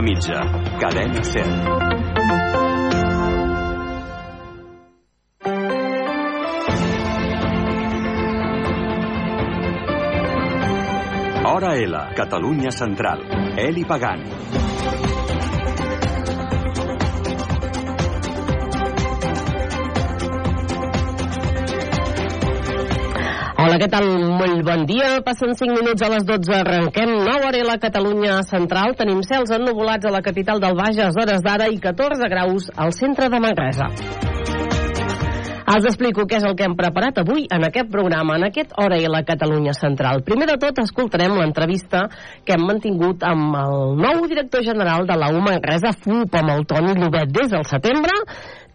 Zona Mitja, cadena 100. Hora L, Catalunya Central. Eli Pagant. Què tal? Molt bon dia. Passen 5 minuts a les 12. Arrenquem nova hora a la Catalunya central. Tenim cels ennuvolats a la capital del Bages, hores d'ara, i 14 graus al centre de Manresa. Els explico què és el que hem preparat avui en aquest programa, en aquest Hora i la Catalunya Central. Primer de tot, escoltarem l'entrevista que hem mantingut amb el nou director general de la UMA Manresa FUP, amb el Toni Llobet, des del setembre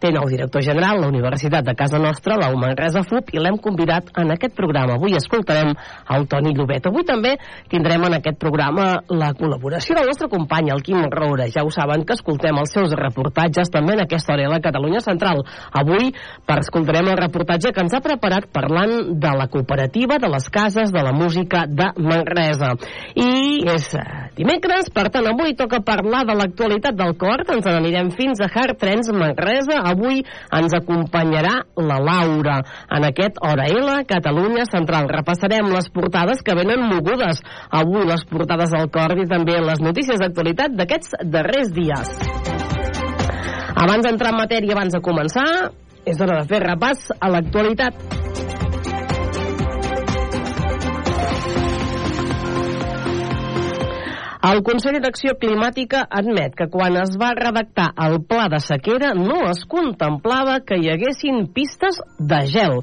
té nou director general, la Universitat de Casa Nostra, la Manresa FUP, i l'hem convidat en aquest programa. Avui escoltarem el Toni Llobet. Avui també tindrem en aquest programa la col·laboració del nostre company, el Quim Roura. Ja ho saben que escoltem els seus reportatges també en aquesta hora a la Catalunya Central. Avui per escoltarem el reportatge que ens ha preparat parlant de la cooperativa de les cases de la música de Manresa. I és eh, dimecres, per tant avui toca parlar de l'actualitat del cor. Ens n'anirem fins a Hard Trends Manresa avui ens acompanyarà la Laura en aquest Hora L Catalunya Central. Repassarem les portades que venen mogudes avui, les portades del cor i també les notícies d'actualitat d'aquests darrers dies. Abans d'entrar en matèria, abans de començar, és hora de fer repàs a l'actualitat. El Consell d'Acció Climàtica admet que quan es va redactar el pla de sequera no es contemplava que hi haguessin pistes de gel.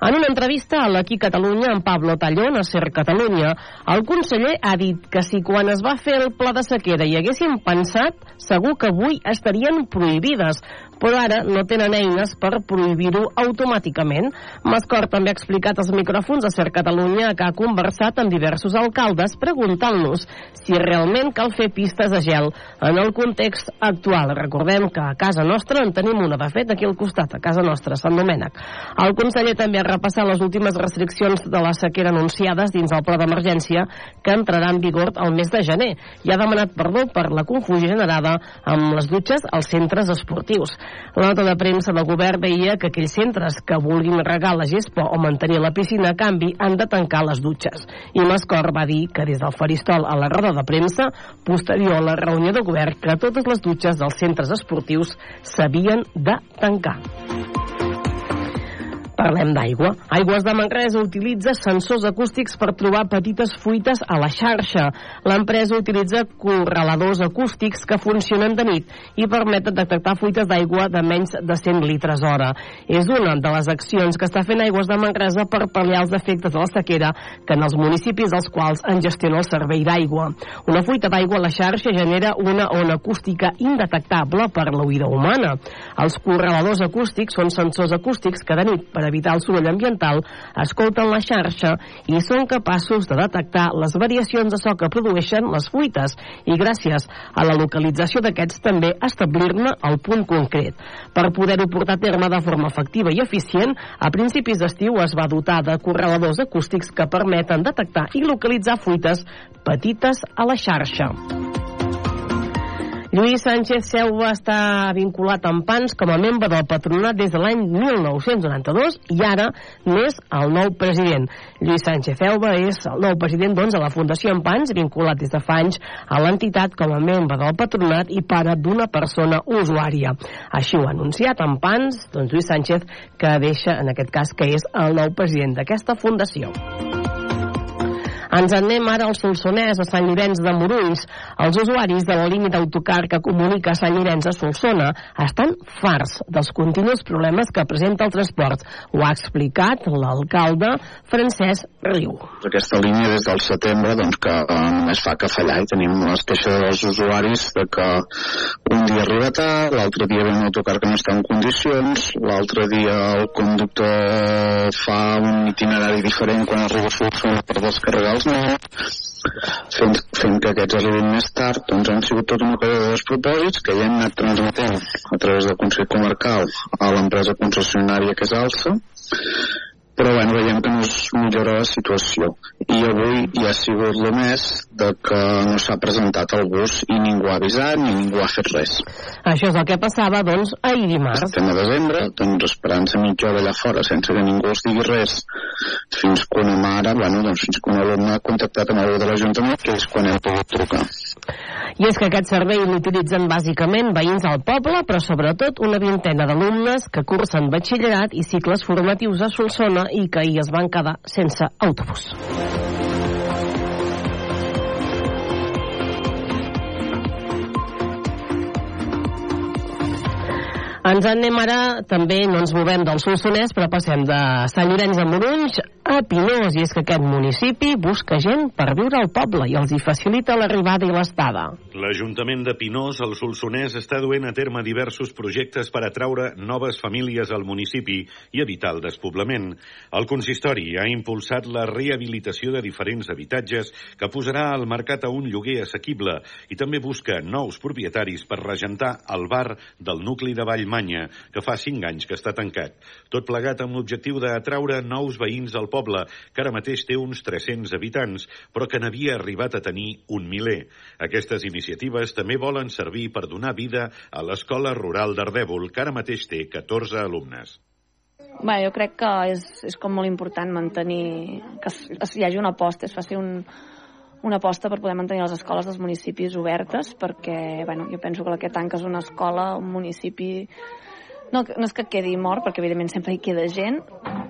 En una entrevista a l'Aquí Catalunya amb Pablo Tallón a Ser Catalunya, el conseller ha dit que si quan es va fer el pla de sequera hi haguessin pensat, segur que avui estarien prohibides, però ara no tenen eines per prohibir-ho automàticament. Mascor també ha explicat als micròfons a Ser Catalunya que ha conversat amb diversos alcaldes preguntant-los si realment cal fer pistes de gel en el context actual. Recordem que a casa nostra en tenim una, de fet, aquí al costat, a casa nostra, Sant Domènec. El conseller també ha repassat les últimes restriccions de la sequera anunciades dins el pla d'emergència que entrarà en vigor el mes de gener i ha demanat perdó per la confusió generada amb les dutxes als centres esportius. La nota de premsa del govern deia que aquells centres que vulguin regar la gespa o mantenir la piscina a canvi han de tancar les dutxes. I Mascor va dir que des del faristol a la roda de premsa, posterior a la reunió de govern, que totes les dutxes dels centres esportius s'havien de tancar. Parlem d'aigua. Aigües de Manresa utilitza sensors acústics per trobar petites fuites a la xarxa. L'empresa utilitza correladors acústics que funcionen de nit i permeten detectar fuites d'aigua de menys de 100 litres hora. És una de les accions que està fent Aigües de Manresa per pal·liar els efectes de la sequera que en els municipis dels quals en gestiona el servei d'aigua. Una fuita d'aigua a la xarxa genera una ona acústica indetectable per l'oïda humana. Els correladors acústics són sensors acústics que de nit, per evitar el soroll ambiental, escolten la xarxa i són capaços de detectar les variacions de so que produeixen les fuites i gràcies a la localització d'aquests també establir-ne el punt concret. Per poder-ho portar a terme de forma efectiva i eficient, a principis d'estiu es va dotar de correladors acústics que permeten detectar i localitzar fuites petites a la xarxa. Lluís Sánchez Seuva està vinculat amb PANS com a membre del patronat des de l'any 1992 i ara n'és el nou president. Lluís Sánchez Seuva és el nou president doncs, a la Fundació PANS, vinculat des de fa anys a l'entitat com a membre del patronat i pare d'una persona usuària. Així ho ha anunciat en PANS doncs, Lluís Sánchez, que deixa, en aquest cas, que és el nou president d'aquesta fundació. Ens anem ara al Solsonès, a Sant Llorenç de Morulls. Els usuaris de la línia d'autocar que comunica Sant Llorenç a Solsona estan farts dels continus problemes que presenta el transport. Ho ha explicat l'alcalde Francesc Riu. Aquesta línia des del setembre doncs, que eh, només fa que fallar i tenim les queixes dels usuaris de que un dia arriba tard, l'altre dia ve un autocar que no està en condicions, l'altre dia el conductor fa un itinerari diferent quan arriba a Solsona per descarregar els nens, fent, fent que aquests arribin més tard, doncs han sigut tota una cosa de despropòsits que ja hem anat transmetent a través del Consell Comarcal a l'empresa concessionària que és Alsa, però bueno, veiem que no es millora la situació i avui ja ha sigut el més de que no s'ha presentat el bus i ningú ha avisat ni ningú ha fet res. Això és el que passava, doncs, ahir dimarts. Estem a desembre, doncs esperant-se mitja hora allà fora sense que ningú els digui res fins que una mare, bueno, doncs fins que un alumne ha contactat amb algú de l'Ajuntament, que és quan hem pogut trucar. I és que aquest servei l'utilitzen bàsicament veïns del poble, però sobretot una vintena d'alumnes que cursen batxillerat i cicles formatius a Solsona i que ahir es van quedar sense autobús. Ens anem ara, també no ens movem del Solsonès, però passem de Sant Llorenç de Morunys a Pinós, i és que aquest municipi busca gent per viure al poble i els hi facilita l'arribada i l'estada. L'Ajuntament de Pinós, al Solsonès, està duent a terme diversos projectes per atraure noves famílies al municipi i evitar el despoblament. El consistori ha impulsat la rehabilitació de diferents habitatges que posarà al mercat a un lloguer assequible i també busca nous propietaris per regentar el bar del nucli de Vallmanya, que fa cinc anys que està tancat. Tot plegat amb l'objectiu d'atraure nous veïns al poble, que ara mateix té uns 300 habitants, però que n'havia arribat a tenir un miler. Aquestes iniciatives també volen servir per donar vida a l'Escola Rural d'Ardèvol, que ara mateix té 14 alumnes. Bé, jo crec que és, és com molt important mantenir que es, hi hagi una aposta, es faci un, una aposta per poder mantenir les escoles dels municipis obertes perquè bueno, jo penso que la que tanca és una escola, un municipi no, no és que quedi mort, perquè evidentment sempre hi queda gent,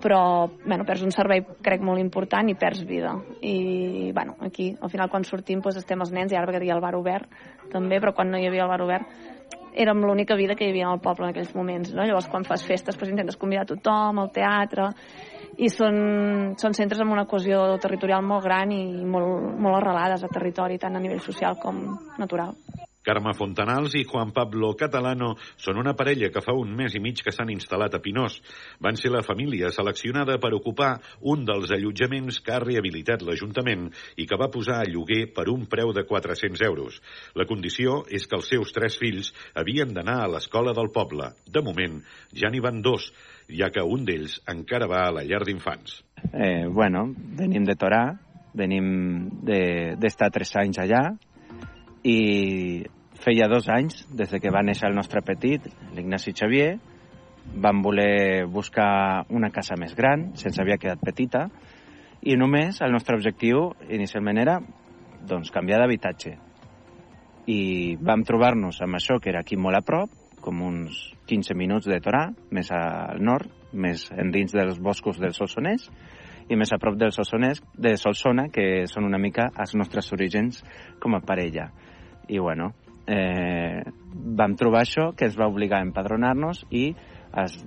però bueno, perds un servei crec molt important i perds vida. I bueno, aquí al final quan sortim doncs, estem els nens i ara perquè hi ha el bar obert també, però quan no hi havia el bar obert érem l'única vida que hi havia al poble en aquells moments. No? Llavors quan fas festes doncs, intentes convidar tothom, al teatre, i són, són centres amb una cohesió territorial molt gran i molt, molt arrelades a territori, tant a nivell social com natural. Carme Fontanals i Juan Pablo Catalano són una parella que fa un mes i mig que s'han instal·lat a Pinós. Van ser la família seleccionada per ocupar un dels allotjaments que ha rehabilitat l'Ajuntament i que va posar a lloguer per un preu de 400 euros. La condició és que els seus tres fills havien d'anar a l'escola del poble. De moment, ja n'hi van dos, ja que un d'ells encara va a la llar d'infants. Eh, bueno, venim de Torà, venim d'estar de, tres anys allà, i feia dos anys, des de que va néixer el nostre petit, l'Ignasi Xavier, vam voler buscar una casa més gran, sense havia quedat petita, i només el nostre objectiu inicialment era doncs, canviar d'habitatge. I vam trobar-nos amb això, que era aquí molt a prop, com uns 15 minuts de Torà, més al nord, més endins dels boscos del Solsonès, i més a prop del Solsonès, de Solsona, que són una mica els nostres orígens com a parella i bueno, eh, vam trobar això que ens va obligar a empadronar-nos i els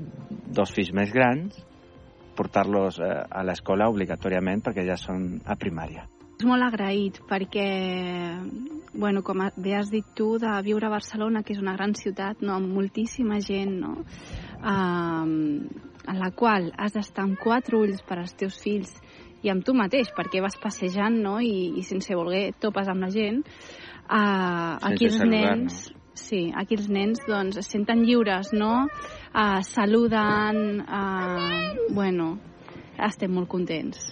dos fills més grans portar-los eh, a l'escola obligatòriament perquè ja són a primària. És molt agraït perquè, bueno, com bé has dit tu, de viure a Barcelona, que és una gran ciutat, no, amb moltíssima gent, no? Um, en la qual has d'estar amb quatre ulls per als teus fills i amb tu mateix, perquè vas passejant no? I, i sense voler topes amb la gent, Uh, aquí els nens... Sí, aquí els nens doncs, es senten lliures, no? Uh, saluden, uh, bueno, estem molt contents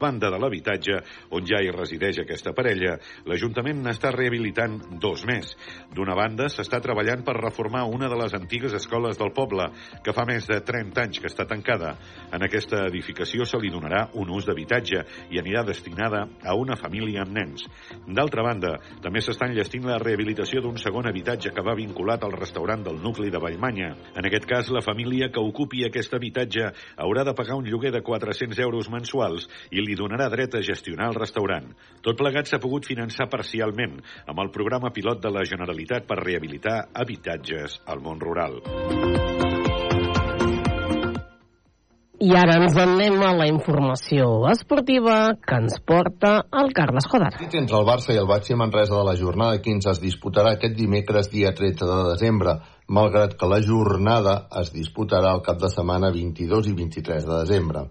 banda de l'habitatge on ja hi resideix aquesta parella, l'Ajuntament n'està rehabilitant dos més. D'una banda, s'està treballant per reformar una de les antigues escoles del poble, que fa més de 30 anys que està tancada. En aquesta edificació se li donarà un ús d'habitatge i anirà destinada a una família amb nens. D'altra banda, també s'està enllestint la rehabilitació d'un segon habitatge que va vinculat al restaurant del nucli de Vallmanya. En aquest cas, la família que ocupi aquest habitatge haurà de pagar un lloguer de 400 euros mensuals i li li donarà dret a gestionar el restaurant. Tot plegat s'ha pogut finançar parcialment amb el programa pilot de la Generalitat per rehabilitar habitatges al món rural. I ara ens anem a la informació esportiva que ens porta el Carles Jodar. Entre el Barça i el Batxi Manresa de la jornada 15 es disputarà aquest dimecres dia 13 de desembre, malgrat que la jornada es disputarà el cap de setmana 22 i 23 de desembre.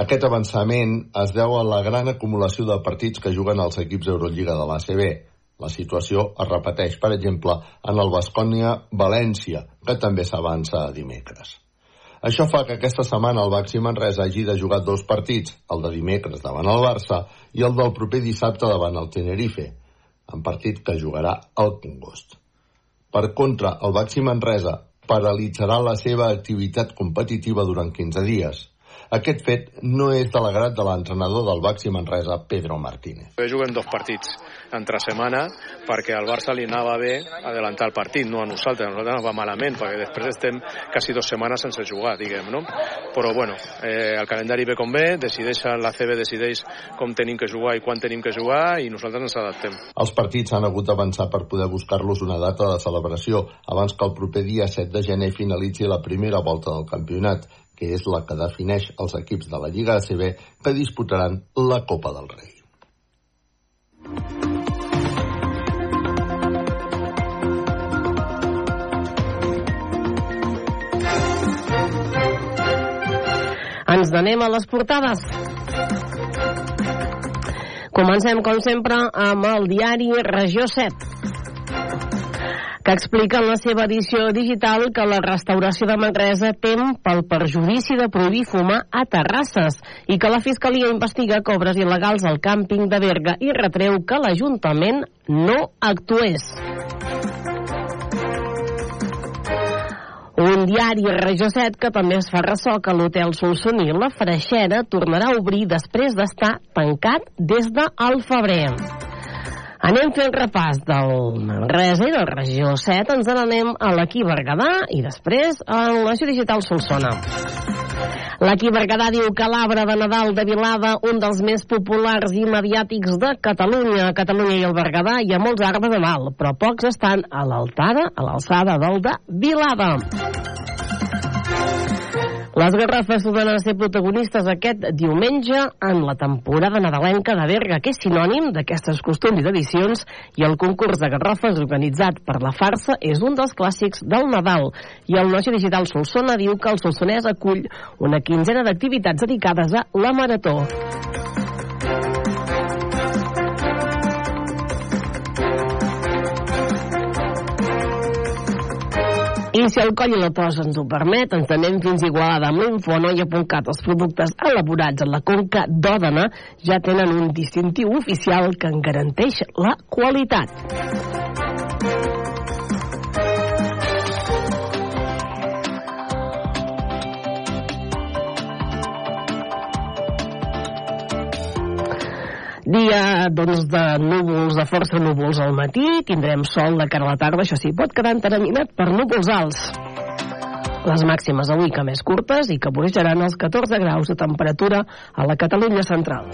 Aquest avançament es deu a la gran acumulació de partits que juguen els equips Eurolliga de l'ACB. La situació es repeteix, per exemple, en el Bascònia-València, que també s'avança a dimecres. Això fa que aquesta setmana el Baxi Manresa hagi de jugar dos partits, el de dimecres davant el Barça i el del proper dissabte davant el Tenerife, en partit que jugarà al Congost. Per contra, el Baxi Manresa paralitzarà la seva activitat competitiva durant 15 dies. Aquest fet no és de l'agrat de l'entrenador del Baxi Manresa, Pedro Martínez. Juguem dos partits entre setmana perquè al Barça li anava bé adelantar el partit, no a nosaltres, a nosaltres ens va malament perquè després estem quasi dues setmanes sense jugar, diguem, no? Però bueno, eh, el calendari ve com ve, decideix, la CB decideix com tenim que jugar i quan tenim que jugar i nosaltres ens adaptem. Els partits han hagut d'avançar per poder buscar-los una data de celebració abans que el proper dia 7 de gener finalitzi la primera volta del campionat que és la que defineix els equips de la Lliga ACB que disputaran la Copa del Rei. Ens n'anem a les portades. Comencem, com sempre, amb el diari Regió 7 que explica en la seva edició digital que la restauració de Manresa tem pel perjudici de prohibir fumar a terrasses i que la Fiscalia investiga cobres il·legals al càmping de Berga i retreu que l'Ajuntament no actués. Un diari Regió 7 que també es fa ressò que l'hotel Solsoní La Freixera tornarà a obrir després d'estar tancat des del febrer. Anem fent repàs del Manresa i del Regió 7, ens n'anem a l'Equí Berguedà i després a l'Ació Digital Solsona. L'Equí Berguedà diu que l'arbre de Nadal de Vilada, un dels més populars i mediàtics de Catalunya, Catalunya i el Berguedà, hi ha molts arbres de mal, però pocs estan a l'altada, a l'alçada del de Vilada. Les garrafes tornaran a ser protagonistes aquest diumenge en la temporada nadalenca de Berga, que és sinònim d'aquestes costums i tradicions, i el concurs de garrafes organitzat per la farsa és un dels clàssics del Nadal. I el Noci Digital Solsona diu que el Solsonès acull una quinzena d'activitats dedicades a la marató. I si el coll i la tos ens ho permet, ens anem fins a Igualada amb l'infonoia.cat. Els productes elaborats en la conca d'Òdena ja tenen un distintiu oficial que en garanteix la qualitat. Dia, doncs, de núvols, de força núvols al matí, tindrem sol de cara a la tarda, això sí, pot quedar enteranyinat per núvols alts. Les màximes avui que més curtes i que vorejaran els 14 graus de temperatura a la Catalunya central.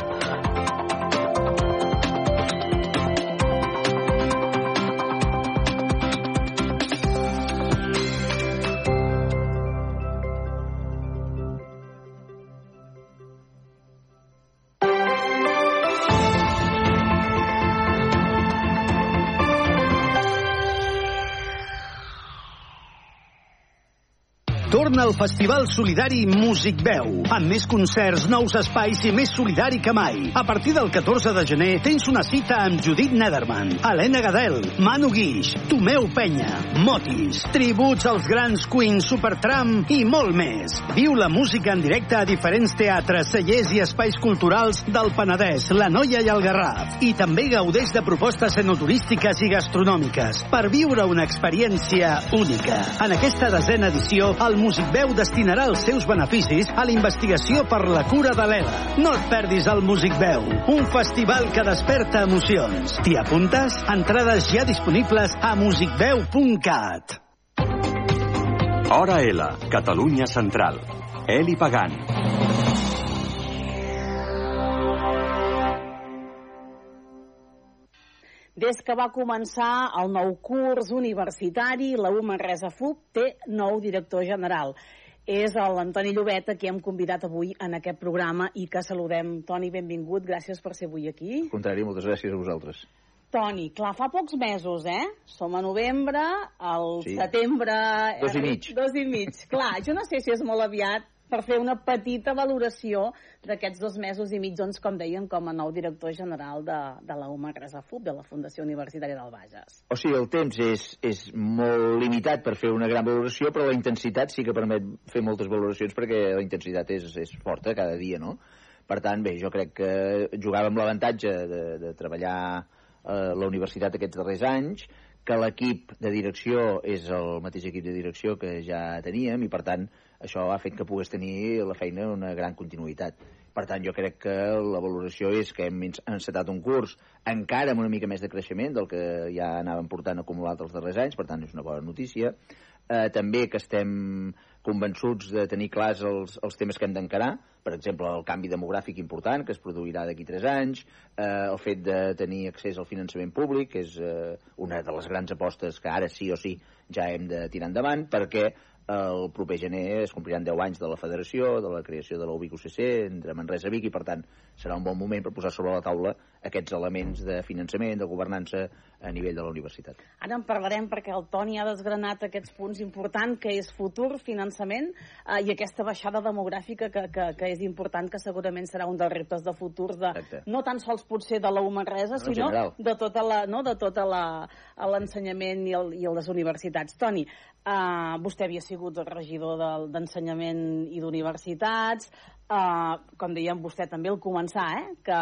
Al Festival Solidari Músic Veu, amb més concerts, nous espais i més solidari que mai. A partir del 14 de gener tens una cita amb Judit Nederman, Helena Gadel, Manu Guix, Tomeu Penya, Motis, tributs als grans Queen, Supertram i molt més. Viu la música en directe a diferents teatres, cellers i espais culturals del Penedès, la Noia i el Garraf. I també gaudeix de propostes enoturístiques i gastronòmiques per viure una experiència única. En aquesta desena edició, el Music Veu destinarà els seus beneficis a la investigació per la cura de l'ELA. No et perdis el Music Veu, un festival que desperta emocions. T'hi apuntes? Entrades ja disponibles a musicveu.cat. Hora L, Catalunya Central. Eli Pagant. Des que va començar el nou curs universitari, la U Manresa FUP té nou director general. És l'Antoni Llobet, a qui hem convidat avui en aquest programa i que saludem. Toni, benvingut, gràcies per ser avui aquí. Al contrari, moltes gràcies a vosaltres. Toni, clar, fa pocs mesos, eh? Som a novembre, al Sí. setembre... Dos i mig. Dos i mig. clar, jo no sé si és molt aviat per fer una petita valoració d'aquests dos mesos i mig, doncs, com deien, com a nou director general de, de la UMA FUB, de la Fundació Universitària del Bages. O sigui, el temps és, és molt limitat per fer una gran valoració, però la intensitat sí que permet fer moltes valoracions perquè la intensitat és, és forta cada dia, no? Per tant, bé, jo crec que jugàvem l'avantatge de, de treballar a la universitat aquests darrers anys, que l'equip de direcció és el mateix equip de direcció que ja teníem i, per tant, això ha fet que pogués tenir la feina una gran continuïtat. Per tant, jo crec que la valoració és que hem encetat un curs encara amb una mica més de creixement del que ja anàvem portant acumulat els darrers anys, per tant, és una bona notícia eh, també que estem convençuts de tenir clars els, els temes que hem d'encarar, per exemple, el canvi demogràfic important que es produirà d'aquí tres anys, eh, el fet de tenir accés al finançament públic, que és eh, una de les grans apostes que ara sí o sí ja hem de tirar endavant, perquè el proper gener es compliran 10 anys de la federació, de la creació de la UCC entre Manresa i Vic, i per tant serà un bon moment per posar sobre la taula aquests elements de finançament, de governança a nivell de la universitat. Ara en parlarem perquè el Toni ha desgranat aquests punts importants, que és futur, finançament, eh, i aquesta baixada demogràfica que, que, que és important, que segurament serà un dels reptes de futurs, de, Exacte. no tan sols potser de la Manresa, no, sinó general. de tota la, no, de tota l'ensenyament i, el, i les universitats. Toni, Uh, vostè havia sigut regidor d'ensenyament i d'universitats, uh, com dèiem vostè també al començar, eh, que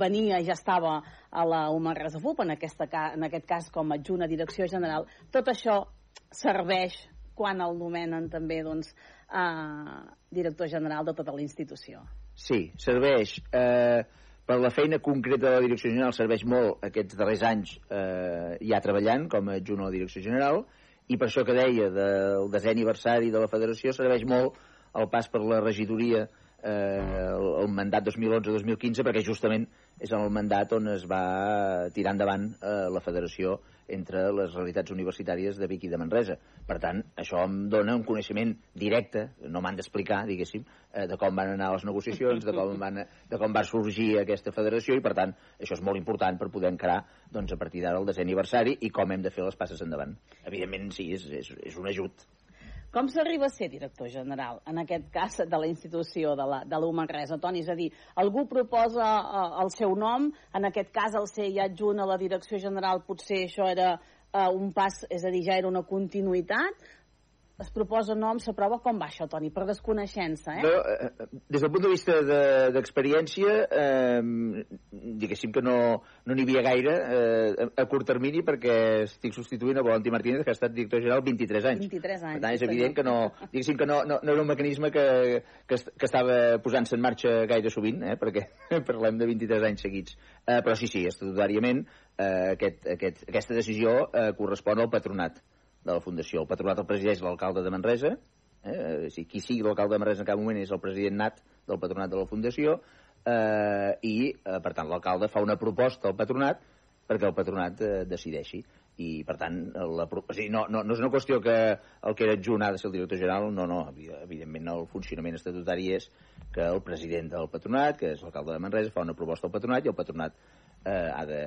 venia ja estava a la UMA FUP, en, aquesta, en aquest cas com a adjunt a direcció general. Tot això serveix quan el nomenen també doncs, uh, director general de tota la institució. Sí, serveix. Eh, per la feina concreta de la direcció general serveix molt aquests darrers anys eh, ja treballant com a adjunt a la direcció general i per això que deia del desè aniversari de la federació serveix molt el pas per la regidoria eh, el, el mandat 2011-2015 perquè justament és en el mandat on es va tirar endavant eh, la federació entre les realitats universitàries de Vic i de Manresa. Per tant, això em dona un coneixement directe, no m'han d'explicar, diguéssim, eh, de com van anar les negociacions, de com, van, de com va sorgir aquesta federació, i per tant, això és molt important per poder encarar doncs, a partir d'ara el desè aniversari i com hem de fer les passes endavant. Evidentment, sí, és, és, és un ajut com s'arriba a ser director general, en aquest cas de la institució de la, de la Manresa? Toni, és a dir, algú proposa uh, el seu nom, en aquest cas el ser ja adjunt a la direcció general, potser això era uh, un pas, és a dir, ja era una continuïtat, es proposa nom, s'aprova, com va això, Toni? Per desconeixença, eh? No, eh, des del punt de vista d'experiència, de, eh, diguéssim que no n'hi no havia gaire eh, a curt termini perquè estic substituint a Valentí Martínez, que ha estat director general 23 anys. 23 anys. Per tant, és evident que no, diguéssim que no, no, no era un mecanisme que, que, que estava posant-se en marxa gaire sovint, eh, perquè parlem de 23 anys seguits. Eh, però sí, sí, estatutàriament eh, aquest, aquest, aquesta decisió eh, correspon al patronat de la Fundació. El patronat el presideix l'alcalde de Manresa, eh, si qui sigui l'alcalde de Manresa en cap moment és el president nat del patronat de la Fundació, eh, i, eh, per tant, l'alcalde fa una proposta al patronat perquè el patronat eh, decideixi. I per tant la, o sigui, no, no, no és una qüestió que el que era adjunt ha de ser el director general no, no, evidentment el funcionament estatutari és que el president del patronat que és l'alcalde de Manresa fa una proposta al patronat i el patronat eh, ha, de,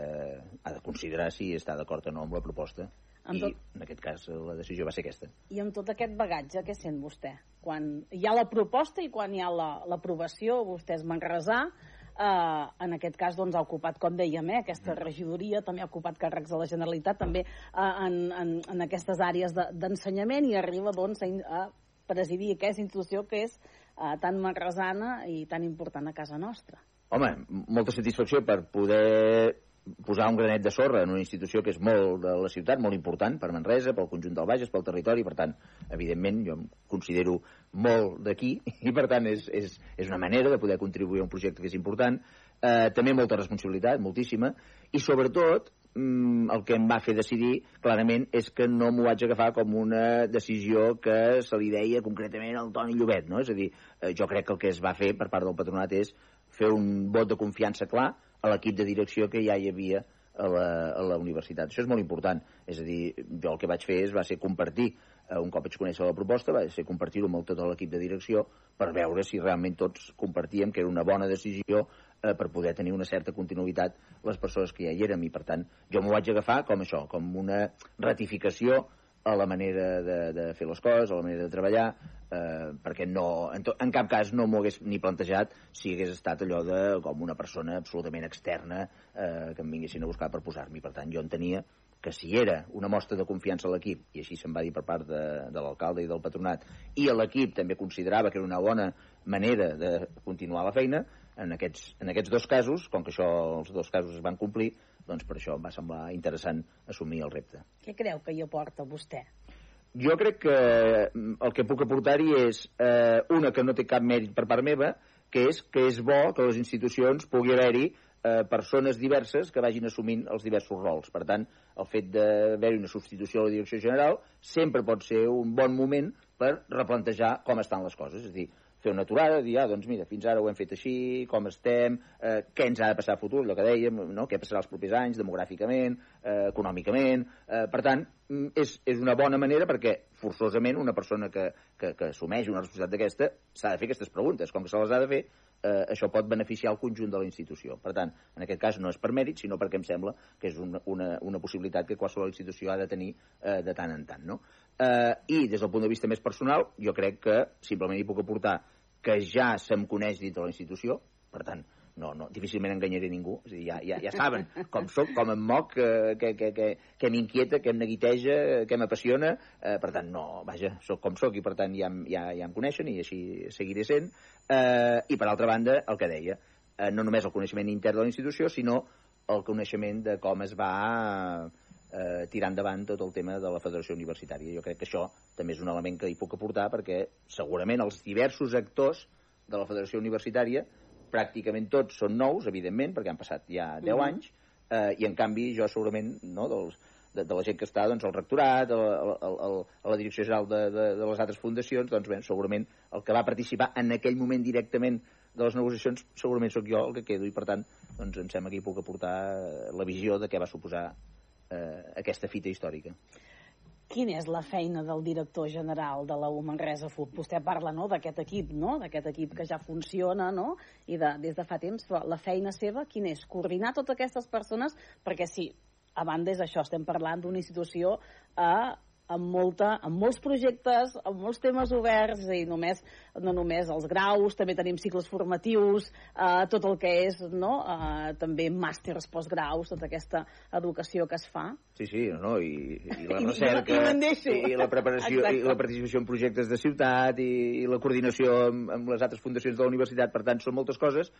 ha de considerar si està d'acord o no amb la proposta i tot... en aquest cas la decisió va ser aquesta. I amb tot aquest bagatge, què sent vostè? Quan hi ha la proposta i quan hi ha l'aprovació, la, vostè és manresà, eh, en aquest cas doncs, ha ocupat, com dèiem, eh, aquesta mm. regidoria, també ha ocupat càrrecs de la Generalitat, també eh, en, en, en aquestes àrees d'ensenyament de, i arriba doncs, a, a presidir aquesta institució que és eh, tan manresana i tan important a casa nostra. Home, molta satisfacció per poder posar un granet de sorra en una institució que és molt de la ciutat, molt important per Manresa, pel conjunt del Bages, pel territori, per tant, evidentment, jo em considero molt d'aquí i, per tant, és, és, és una manera de poder contribuir a un projecte que és important. Eh, també molta responsabilitat, moltíssima, i sobretot mm, el que em va fer decidir clarament és que no m'ho vaig agafar com una decisió que se li deia concretament al Toni Llobet, no? És a dir, eh, jo crec que el que es va fer per part del patronat és fer un vot de confiança clar, a l'equip de direcció que ja hi havia a la, a la universitat. Això és molt important. És a dir, jo el que vaig fer és, va ser compartir, eh, un cop vaig conèixer la proposta, va ser compartir-ho amb tot l'equip de direcció per veure si realment tots compartíem que era una bona decisió eh, per poder tenir una certa continuïtat les persones que ja hi érem i per tant jo m'ho vaig agafar com això, com una ratificació a la manera de, de fer les coses, a la manera de treballar, eh, perquè no, en, to, en cap cas no m'ho hagués ni plantejat si hagués estat allò de com una persona absolutament externa eh, que em vinguessin a buscar per posar-m'hi. Per tant, jo entenia que si era una mostra de confiança a l'equip, i així se'n va dir per part de, de l'alcalde i del patronat, i l'equip també considerava que era una bona manera de continuar la feina, en aquests, en aquests dos casos, com que això, els dos casos es van complir, doncs per això em va semblar interessant assumir el repte. Què creu que hi aporta vostè? Jo crec que mm, el que puc aportar-hi és eh, una que no té cap mèrit per part meva, que és que és bo que les institucions pugui haver-hi eh, persones diverses que vagin assumint els diversos rols. Per tant, el fet d'haver-hi una substitució a la direcció general sempre pot ser un bon moment per replantejar com estan les coses. És a dir, fer una aturada, dir, ah, doncs mira, fins ara ho hem fet així, com estem, eh, què ens ha de passar a futur, allò que dèiem, no? què passarà els propers anys, demogràficament, eh, econòmicament... Eh, per tant, mm, és, és una bona manera perquè, forçosament, una persona que, que, que assumeix una responsabilitat d'aquesta s'ha de fer aquestes preguntes. Com que se les ha de fer, eh, això pot beneficiar el conjunt de la institució. Per tant, en aquest cas no és per mèrit, sinó perquè em sembla que és una, una, una possibilitat que qualsevol institució ha de tenir eh, de tant en tant. No? Eh, I des del punt de vista més personal, jo crec que simplement hi puc aportar que ja se'm coneix dintre la institució, per tant, no, no, difícilment enganyaré ningú. És a dir, ja, ja, ja saben com sóc, com em moc, eh, que, que, que, que m'inquieta, que em neguiteja, que m'apassiona. Eh, per tant, no, vaja, sóc com sóc i per tant ja, ja, ja em coneixen i així seguiré sent. Eh, I per altra banda, el que deia, eh, no només el coneixement intern de la institució, sinó el coneixement de com es va eh, tirar endavant tot el tema de la federació universitària. Jo crec que això també és un element que hi puc aportar perquè segurament els diversos actors de la federació universitària pràcticament tots són nous, evidentment, perquè han passat ja 10 mm -hmm. anys, eh, i en canvi jo segurament no, dels, de, de la gent que està doncs, al rectorat, a, a, a, a la direcció general de, de, de les altres fundacions, doncs bé, segurament el que va participar en aquell moment directament de les negociacions segurament sóc jo el que quedo i per tant doncs, em sembla que hi puc aportar la visió de què va suposar eh, aquesta fita històrica. Quina és la feina del director general de la U Manresa FUT? Vostè parla no, d'aquest equip, no? d'aquest equip que ja funciona no? i de, des de fa temps, però la feina seva quina és? Coordinar totes aquestes persones, perquè sí, a banda és això, estem parlant d'una institució eh, amb, molta, amb molts projectes, amb molts temes oberts, i només, no només els graus, també tenim cicles formatius, eh, tot el que és no? eh, també màsters postgraus, tota aquesta educació que es fa. Sí, sí, no, i, i la recerca, I, i, i la preparació, Exacte. i la participació en projectes de ciutat, i, i la coordinació amb, amb les altres fundacions de la universitat, per tant, són moltes coses,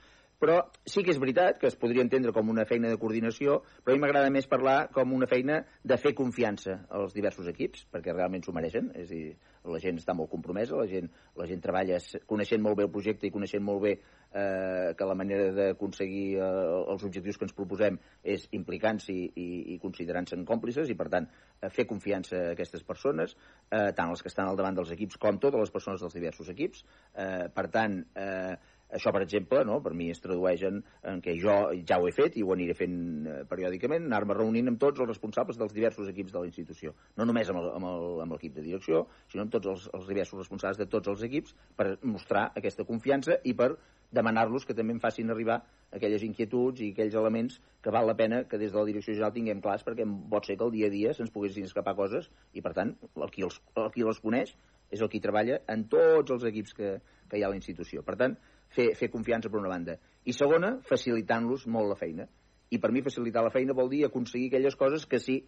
però sí que és veritat que es podria entendre com una feina de coordinació, però a mi m'agrada més parlar com una feina de fer confiança als diversos equips, perquè realment s'ho mereixen, és a dir, la gent està molt compromesa, la gent, la gent treballa coneixent molt bé el projecte i coneixent molt bé eh, que la manera d'aconseguir eh, els objectius que ens proposem és implicant-s'hi i, i considerant-se'n còmplices i, per tant, eh, fer confiança a aquestes persones, eh, tant els que estan al davant dels equips com totes les persones dels diversos equips. Eh, per tant, eh, això, per exemple, no, per mi es tradueix en, en què jo ja ho he fet i ho aniré fent eh, periòdicament, anar-me reunint amb tots els responsables dels diversos equips de la institució. No només amb l'equip de direcció, sinó amb tots els, els diversos responsables de tots els equips per mostrar aquesta confiança i per demanar-los que també em facin arribar aquelles inquietuds i aquells elements que val la pena que des de la direcció general tinguem clars perquè pot ser que el dia a dia se'ns poguessin escapar coses i per tant el qui, els, el qui les coneix és el qui treballa en tots els equips que, que hi ha a la institució. Per tant, fer, fer confiança per una banda. I segona, facilitant-los molt la feina. I per mi facilitar la feina vol dir aconseguir aquelles coses que sí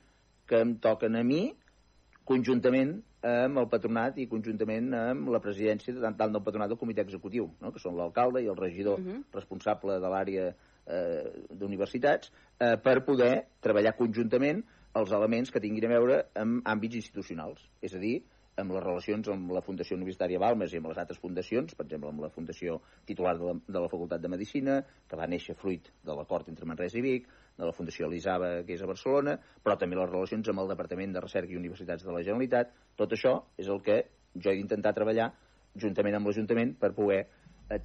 que em toquen a mi conjuntament amb el patronat i conjuntament amb la presidència tant, tant del patronat del comitè executiu, no? que són l'alcalde i el regidor uh -huh. responsable de l'àrea eh, d'universitats, eh, per poder treballar conjuntament els elements que tinguin a veure amb àmbits institucionals. És a dir, amb les relacions amb la Fundació Universitària Balmes i amb les altres fundacions, per exemple, amb la Fundació titular de la, de la Facultat de Medicina, que va néixer fruit de l'acord entre Manresa i Vic, de la Fundació Elisava, que és a Barcelona, però també les relacions amb el Departament de Recerca i Universitats de la Generalitat. Tot això és el que jo he d'intentar treballar juntament amb l'Ajuntament per poder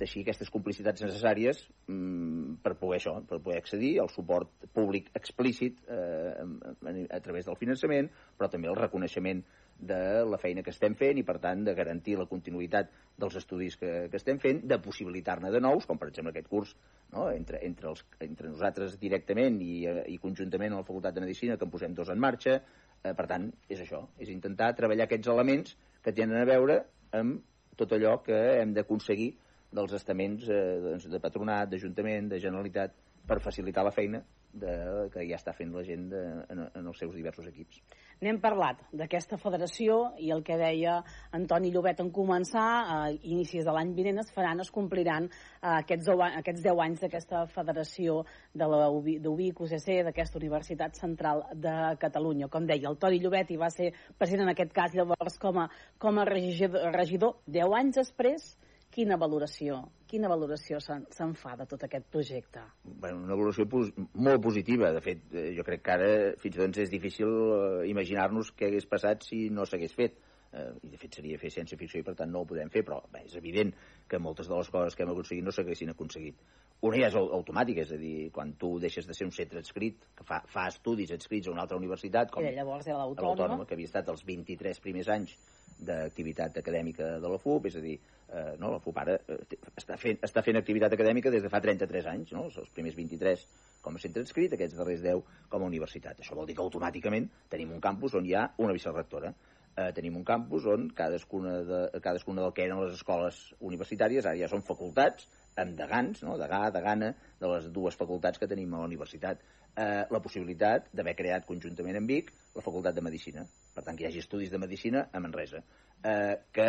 teixir aquestes complicitats necessàries mm, per poder això, per poder accedir al suport públic explícit eh, a, a través del finançament, però també el reconeixement de la feina que estem fent i, per tant, de garantir la continuïtat dels estudis que, que estem fent, de possibilitar-ne de nous, com per exemple aquest curs, no? entre, entre, els, entre nosaltres directament i, i conjuntament a la Facultat de Medicina, que en posem dos en marxa, Eh, per tant, és això, és intentar treballar aquests elements que tenen a veure amb tot allò que hem d'aconseguir dels estaments eh, doncs, de patronat, d'Ajuntament, de Generalitat, per facilitar la feina de, que ja està fent la gent de, en, en els seus diversos equips. N'hem parlat d'aquesta federació i el que deia Antoni Llobet en començar, a inicis de l'any vinent es faran, es compliran eh, aquests, 10, aquests 10 anys d'aquesta federació de la UCC, d'aquesta Universitat Central de Catalunya. Com deia, el Toni Llobet hi va ser president en aquest cas llavors com a, com a regidor, regidor 10 anys després quina valoració, quina valoració se'n se fa de tot aquest projecte? Bueno, una valoració pos molt positiva. De fet, eh, jo crec que ara fins i tot és difícil eh, imaginar-nos què hagués passat si no s'hagués fet. Eh, I de fet seria fer ciència-ficció i per tant no ho podem fer, però bé, és evident que moltes de les coses que hem aconseguit no s'haguessin aconseguit. Una ja és automàtica, és a dir, quan tu deixes de ser un centre adscrit, que fa, fa estudis adscrits a una altra universitat, com l'autònoma, que havia estat els 23 primers anys d'activitat acadèmica de la FUP, és a dir, eh, no, la FUP ara eh, està, fent, està fent activitat acadèmica des de fa 33 anys, no? els primers 23 com a centre inscrit, aquests darrers 10 com a universitat. Això vol dir que automàticament tenim un campus on hi ha una vicerrectora. Eh, tenim un campus on cadascuna, de, cadascuna del que eren les escoles universitàries ara ja són facultats, amb degans, no? degà, degana, de les dues facultats que tenim a la universitat. Eh, la possibilitat d'haver creat conjuntament amb Vic la Facultat de Medicina. Per tant, que hi hagi estudis de Medicina a Manresa. Eh, que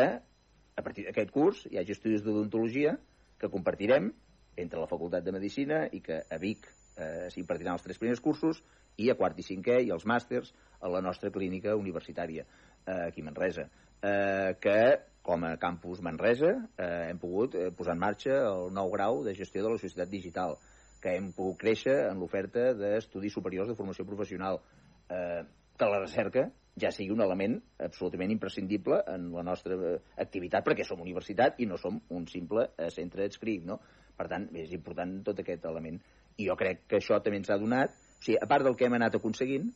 a partir d'aquest curs hi hagi estudis d'odontologia que compartirem entre la Facultat de Medicina i que a Vic eh, s'impartiran els tres primers cursos i a quart i cinquè i els màsters a la nostra clínica universitària eh, aquí a Manresa eh, que com a campus Manresa eh, hem pogut eh, posar en marxa el nou grau de gestió de la societat digital que hem pogut créixer en l'oferta d'estudis superiors de formació professional eh, que la recerca ja sigui un element absolutament imprescindible en la nostra eh, activitat perquè som universitat i no som un simple eh, centre adscrit, no? Per tant, és important tot aquest element. I jo crec que això també ens ha donat... O sigui, a part del que hem anat aconseguint,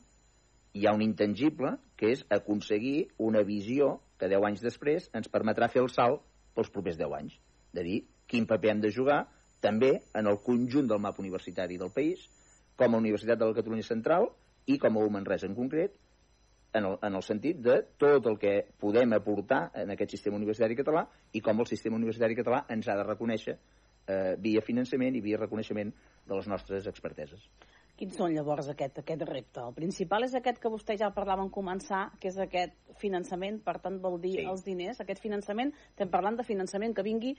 hi ha un intangible que és aconseguir una visió que 10 anys després ens permetrà fer el salt pels propers 10 anys. De dir quin paper hem de jugar també en el conjunt del mapa universitari del país, com a Universitat de la Catalunya Central i com a Manresa en concret, en el, en el sentit de tot el que podem aportar en aquest sistema universitari català i com el sistema universitari català ens ha de reconèixer eh, via finançament i via reconeixement de les nostres experteses. Quins són llavors aquest, aquest repte? El principal és aquest que vostè ja parlava en començar, que és aquest finançament, per tant vol dir sí. els diners, aquest finançament, estem parlant de finançament que vingui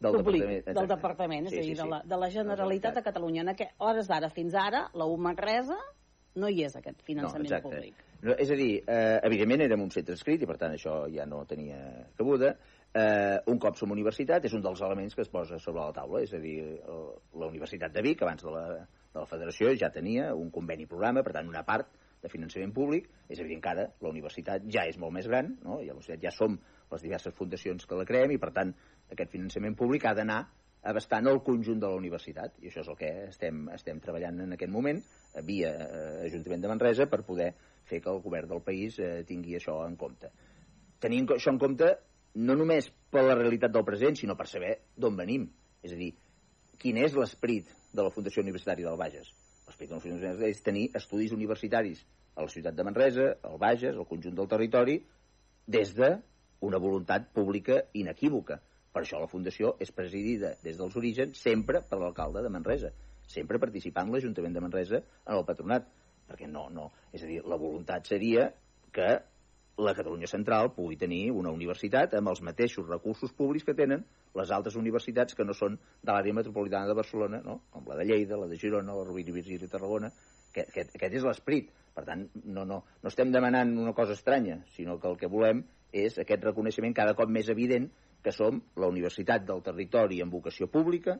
del públic, departament, del departament, és sí, a dir, sí, sí. De, la, de la Generalitat de Catalunya. En aquest, hores d'ara fins ara, la Manresa no hi és aquest finançament no, públic. No, és a dir, eh, evidentment érem un centre escrit i per tant això ja no tenia cabuda. Eh, un cop som universitat és un dels elements que es posa sobre la taula, és a dir, el, la Universitat de Vic, abans de la, de la federació, ja tenia un conveni programa, per tant una part de finançament públic, és evident que ara la universitat ja és molt més gran, no? I la universitat ja som les diverses fundacions que la creem i per tant aquest finançament públic ha d'anar abastant el conjunt de la universitat i això és el que estem, estem treballant en aquest moment via eh, Ajuntament de Manresa per poder fer que el govern del país eh, tingui això en compte. Tenint això en compte no només per la realitat del present, sinó per saber d'on venim. És a dir, quin és l'esperit de la Fundació Universitària del Bages? L'esperit de la Fundació Universitària és tenir estudis universitaris a la ciutat de Manresa, al Bages, al conjunt del territori, des de una voluntat pública inequívoca per això la Fundació és presidida des dels orígens sempre per l'alcalde de Manresa, sempre participant l'Ajuntament de Manresa en el patronat, perquè no, no, és a dir, la voluntat seria que la Catalunya Central pugui tenir una universitat amb els mateixos recursos públics que tenen les altres universitats que no són de l'àrea metropolitana de Barcelona, no? com la de Lleida, la de Girona, la Rovira i Virgili de Tarragona, que, que, aquest és l'esperit. Per tant, no, no, no estem demanant una cosa estranya, sinó que el que volem és aquest reconeixement cada cop més evident que som la universitat del territori en vocació pública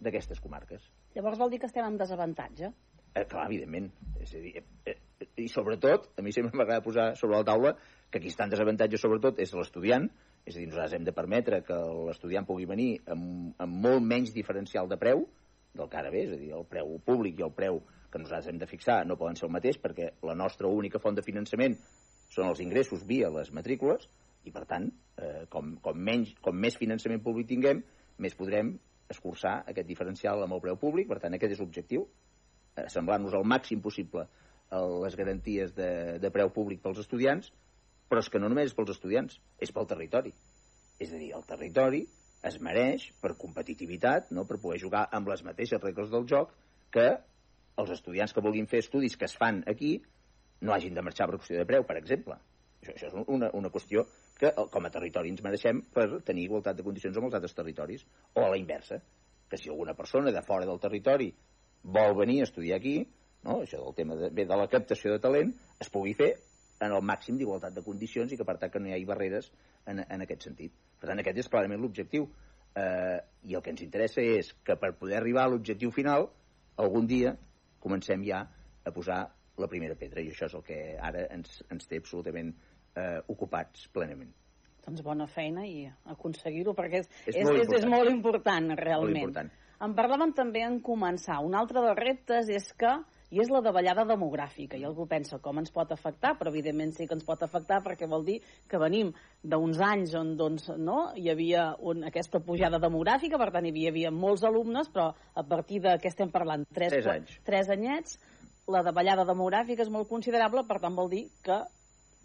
d'aquestes comarques. Llavors vol dir que estem en desavantatge? Eh, clar, evidentment. És a dir, eh, eh, I sobretot, a mi sempre m'agrada posar sobre la taula que qui està en desavantatge sobretot és l'estudiant, és a dir, nosaltres hem de permetre que l'estudiant pugui venir amb, amb molt menys diferencial de preu del que ara ve, és a dir, el preu públic i el preu que nosaltres hem de fixar no poden ser el mateix perquè la nostra única font de finançament són els ingressos via les matrícules, i per tant, eh, com, com, menys, com més finançament públic tinguem, més podrem escurçar aquest diferencial amb el preu públic, per tant aquest és l'objectiu, assemblar-nos al màxim possible el, les garanties de, de preu públic pels estudiants, però és que no només és pels estudiants, és pel territori. És a dir, el territori es mereix, per competitivitat, no? per poder jugar amb les mateixes regles del joc, que els estudiants que vulguin fer estudis que es fan aquí no hagin de marxar per qüestió de preu, per exemple. Això, això és una, una qüestió que com a territori ens mereixem per tenir igualtat de condicions amb els altres territoris. O a la inversa, que si alguna persona de fora del territori vol venir a estudiar aquí, no? això del tema de, bé, de la captació de talent, es pugui fer en el màxim d'igualtat de condicions i que per tant que no hi hagi barreres en, en aquest sentit. Per tant, aquest és clarament l'objectiu. Eh, I el que ens interessa és que per poder arribar a l'objectiu final, algun dia comencem ja a posar la primera pedra i això és el que ara ens, ens té absolutament eh, ocupats plenament. Doncs bona feina i aconseguir-ho, perquè és, És és, molt és, és molt important, realment. Molt important. En parlàvem també en començar. Un altre dels reptes és que i és la davallada demogràfica. I algú pensa com ens pot afectar, però evidentment sí que ens pot afectar perquè vol dir que venim d'uns anys on doncs, no, hi havia un, aquesta pujada demogràfica, per tant hi havia, hi havia molts alumnes, però a partir de què estem parlant? Tres, Tres anys. Tres anyets, la davallada demogràfica és molt considerable, per tant vol dir que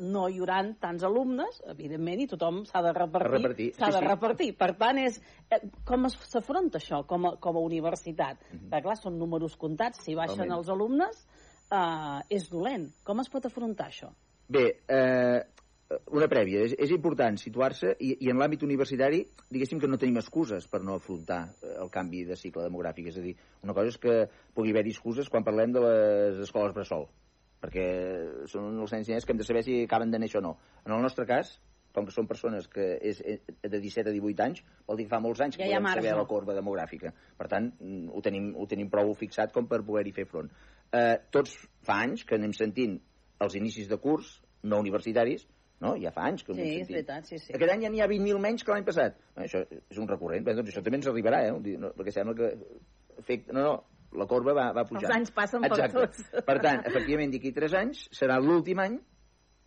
no hi haurà tants alumnes, evidentment, i tothom s'ha de repartir. Repartir, S'ha sí, de sí. repartir. Per tant, és, eh, com es- s'afronta això com a, com a universitat? Perquè, clar, són números comptats. Si baixen. Totalment. els alumnes, eh, és dolent. Com es pot afrontar això? Bé, eh, una prèvia. És, és important situar-se i, i en l'àmbit universitari, diguéssim que no tenim excuses per no afrontar eh, el canvi de cicle demogràfic. És a dir, una cosa és que pugui haver excuses quan parlem de les escoles bressol, perquè són els nens i nenes que hem de saber si acaben de néixer o no. En el nostre cas, com que són persones que és eh, de 17 a 18 anys, vol dir que fa molts anys Ja que ha podem saber marge. la corba demogràfica. Per tant, mm, ho tenim, ho tenim prou fixat com per poder-hi fer front. Eh, tots fa anys que anem sentint els inicis de curs no universitaris, no? Ja fa anys que ho Sí, anem és sentint. veritat, sí, sí. Aquest any ja n'hi ha 20.000 menys que l'any passat. Bé, això és un recurrent. Bé, doncs això també ens arribarà, eh? No, perquè sembla que... Efecte, no, no, la corba va, va pujar. Els anys passen per Exacte. tots. Per tant, efectivament, d'aquí 3 anys serà l'últim any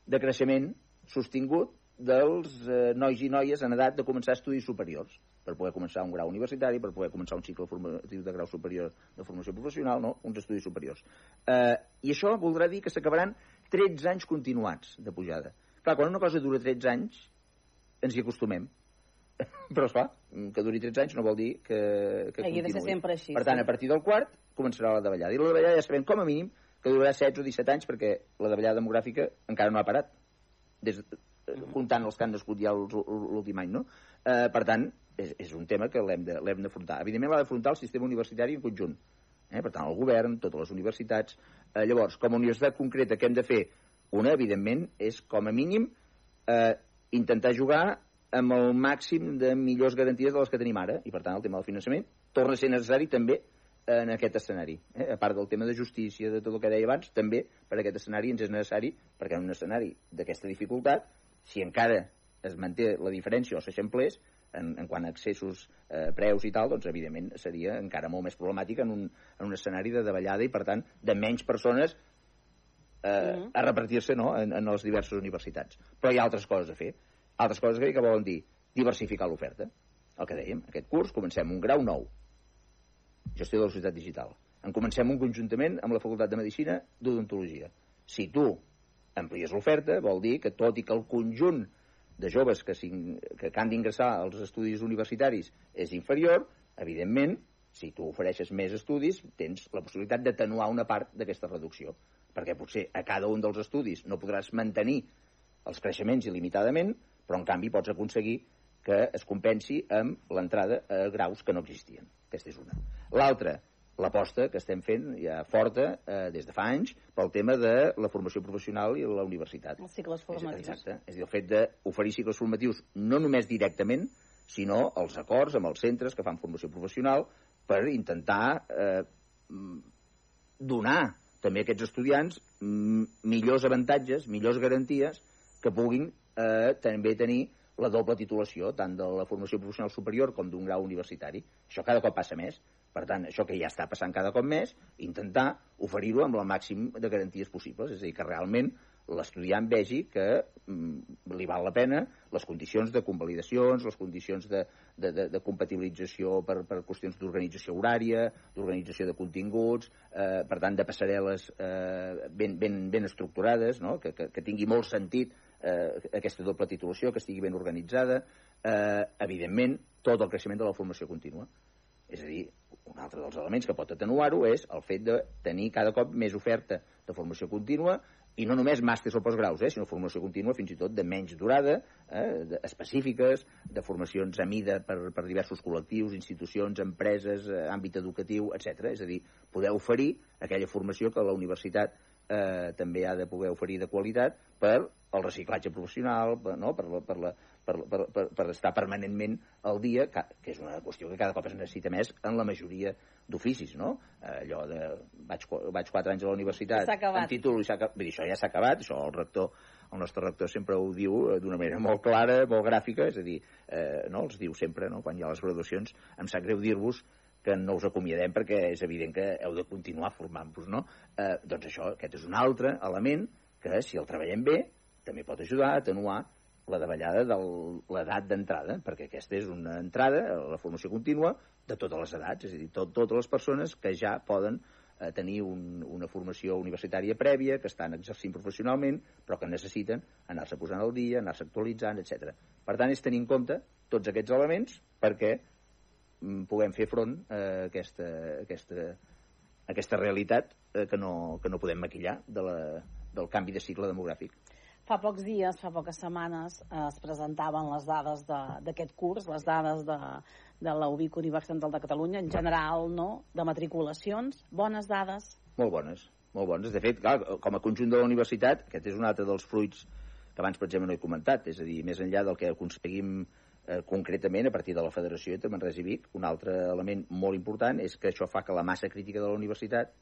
de creixement sostingut dels eh, nois i noies en edat de començar estudis superiors, per poder començar un grau universitari, per poder començar un cicle formatiu de grau superior de formació professional, no? uns estudis superiors. Eh, I això voldrà dir que s'acabaran 13 anys continuats de pujada. Clar, quan una cosa dura 13 anys, ens hi acostumem. Però, esclar, que duri 13 anys no vol dir que, que Hagi de ser sempre així, Per tant, sí. a partir del quart començarà la davallada. I la davallada ja sabem, com a mínim, que durarà 16 o 17 anys perquè la davallada demogràfica encara no ha parat, des, eh, comptant els que han nascut ja l'ú- l'últim any, no? Eh, per tant, és, és un tema que l'hem de- l'hem d'afrontar. Evidentment l'ha d'afrontar el sistema universitari en conjunt. Eh? Per tant, el govern, totes les universitats. Eh, llavors, com a universitat concreta, què hem de fer? Una, evidentment, és com a mínim eh, intentar jugar amb el màxim de millors garanties de les que tenim ara, i per tant el tema del finançament torna a ser necessari també en aquest escenari. Eh? A part del tema de justícia, de tot el que deia abans, també per aquest escenari ens és necessari, perquè en un escenari d'aquesta dificultat, si encara es manté la diferència o s'eixamplés, en, en quant a accessos, eh, preus i tal, doncs evidentment seria encara molt més problemàtic en un, en un escenari de davallada i per tant de menys persones eh, a repartir-se no, en, en les diverses universitats. Però hi ha altres coses a fer. Altres coses que, volen dir diversificar l'oferta. El que dèiem, aquest curs comencem un grau nou, gestió de la societat digital. En comencem un conjuntament amb la Facultat de Medicina d'Odontologia. Si tu amplies l'oferta, vol dir que tot i que el conjunt de joves que, que, que han d'ingressar als estudis universitaris és inferior, evidentment, si tu ofereixes més estudis, tens la possibilitat d'atenuar una part d'aquesta reducció. Perquè potser a cada un dels estudis no podràs mantenir els creixements il·limitadament, però en canvi pots aconseguir que es compensi amb l'entrada a graus que no existien. Aquesta és una. L'altra, l'aposta que estem fent ja forta eh, des de fa anys pel tema de la formació professional i la universitat. Els cicles formatius. Exacte. És a dir, el fet d'oferir cicles formatius no només directament, sinó els acords amb els centres que fan formació professional per intentar eh, donar també a aquests estudiants mm, millors avantatges, millors garanties que puguin eh, també tenir la doble titulació, tant de la formació professional superior com d'un grau universitari. Això cada cop passa més. Per tant, això que ja està passant cada cop més, intentar oferir-ho amb el màxim de garanties possibles. És a dir, que realment l'estudiant vegi que mm, li val la pena les condicions de convalidacions, les condicions de, de, de, de compatibilització per, per qüestions d'organització horària, d'organització de continguts, eh, per tant, de passarel·les eh, ben, ben, ben estructurades, no? que, que, que tingui molt sentit eh, aquesta doble titulació, que estigui ben organitzada, eh, evidentment, tot el creixement de la formació contínua. És a dir, un altre dels elements que pot atenuar-ho és el fet de tenir cada cop més oferta de formació contínua i no només màsters o postgraus, eh, sinó formació contínua fins i tot de menys durada, eh, de, específiques, de formacions a mida per, per diversos col·lectius, institucions, empreses, eh, àmbit educatiu, etc. És a dir, poder oferir aquella formació que la universitat eh, també ha de poder oferir de qualitat per el reciclatge professional, per, no? per, la, per, la, per, per, per, per estar permanentment al dia, que, que és una qüestió que cada cop es necessita més en la majoria d'oficis, no? Eh, allò de... Vaig, vaig quatre anys a la universitat, amb títol, i acabat. Vull dir, això ja s'ha acabat, això el rector el nostre rector sempre ho diu eh, d'una manera molt clara, molt gràfica, és a dir, eh, no, els diu sempre, no, quan hi ha les graduacions, em sap greu dir-vos que no us acomiadem perquè és evident que heu de continuar formant-vos, no? Eh, doncs això, aquest és un altre element que, si el treballem bé, també pot ajudar a atenuar la davallada de l'edat d'entrada, perquè aquesta és una entrada la formació contínua de totes les edats, és a dir, tot, totes les persones que ja poden eh, tenir un, una formació universitària prèvia, que estan exercint professionalment, però que necessiten anar-se posant al dia, anar-se actualitzant, etc. Per tant, és tenir en compte tots aquests elements perquè puguem fer front a aquesta, aquesta, aquesta realitat eh, que, no, que no podem maquillar de la, del canvi de cicle demogràfic. Fa pocs dies, fa poques setmanes, eh, es presentaven les dades d'aquest curs, les dades de, de la UBIC Universitat Central de Catalunya, en general, no?, de matriculacions. Bones dades? Molt bones, molt bones. De fet, clar, com a conjunt de la universitat, aquest és un altre dels fruits que abans, per exemple, no he comentat, és a dir, més enllà del que aconseguim eh, concretament a partir de la Federació entre Manresa i Vic, un altre element molt important és que això fa que la massa crítica de la universitat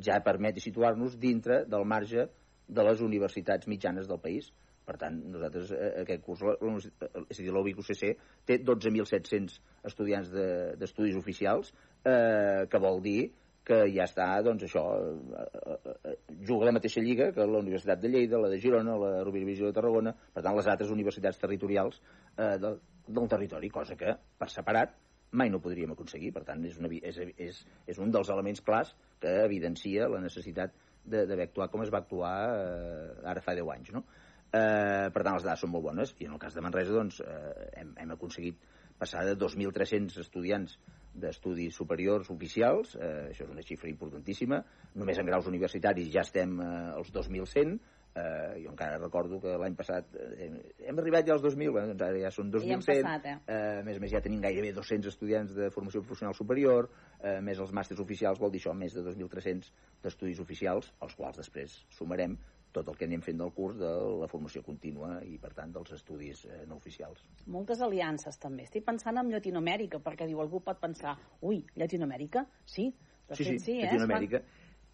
ja permeti situar-nos dintre del marge de les universitats mitjanes del país. Per tant, nosaltres, eh, aquest curs, és a dir, l'UBIC-UCC té 12.700 estudiants d'estudis de, oficials, eh, que vol dir que ja està, doncs això, eh, eh, juga a la mateixa lliga que la Universitat de Lleida, la de Girona, la Rovira de Tarragona, per tant, les altres universitats territorials eh, del, del territori, cosa que, per separat, mai no podríem aconseguir. Per tant, és, una, és, és, és un dels elements clars que evidencia la necessitat d'haver actuat com es va actuar eh, ara fa 10 anys. No? Eh, per tant, les dades són molt bones i en el cas de Manresa doncs, eh, hem, hem aconseguit passar de 2.300 estudiants d'estudis superiors oficials, eh, això és una xifra importantíssima, només en graus universitaris ja estem eh, als 2.100, eh, jo encara recordo que l'any passat eh, hem arribat ja als 2.000, bueno, doncs ara ja són 2.100, passat, eh? eh, més a més ja tenim gairebé 200 estudiants de formació professional superior, eh, més els màsters oficials, vol dir això, més de 2.300 d'estudis oficials, als quals després sumarem tot el que anem fent del curs de la formació contínua i, per tant, dels estudis eh, no oficials. Moltes aliances, també. Estic pensant en Llatinoamèrica, perquè diu, algú pot pensar, ui, Llatinoamèrica? Sí, de sí, fet, sí, sí eh? Llatinoamèrica.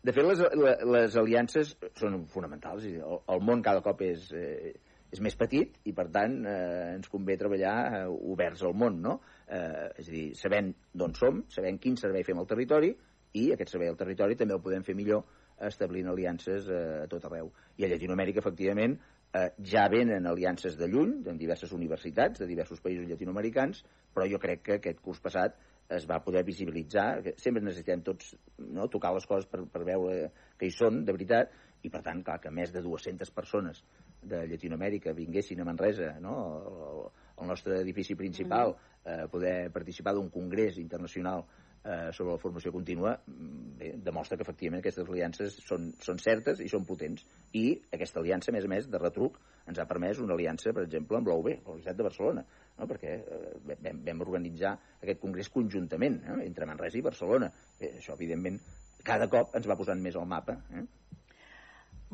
De fet, les, les aliances són fonamentals. El, el món cada cop és, eh, és més petit i, per tant, eh, ens convé treballar eh, oberts al món, no? Eh, és a dir, sabent d'on som, sabent quin servei fem al territori i aquest servei al territori també el podem fer millor establint aliances eh, a tot arreu. I a Llatinoamèrica, efectivament, eh, ja venen aliances de lluny, en diverses universitats, de diversos països llatinoamericans, però jo crec que aquest curs passat es va poder visibilitzar, que sempre necessitem tots no, tocar les coses per, per veure que hi són, de veritat, i per tant, clar, que més de 200 persones de Llatinoamèrica vinguessin a Manresa, no, el nostre edifici principal, eh, poder participar d'un congrés internacional eh, sobre la formació contínua mm, bé, demostra que efectivament aquestes aliances són, són certes i són potents i aquesta aliança, a més a més, de retruc ens ha permès una aliança, per exemple, amb l'OUB, la Universitat de Barcelona, no? perquè eh, vam, vam organitzar aquest congrés conjuntament eh, entre Manresa i Barcelona. Bé, això, evidentment, cada cop ens va posant més al mapa. Eh?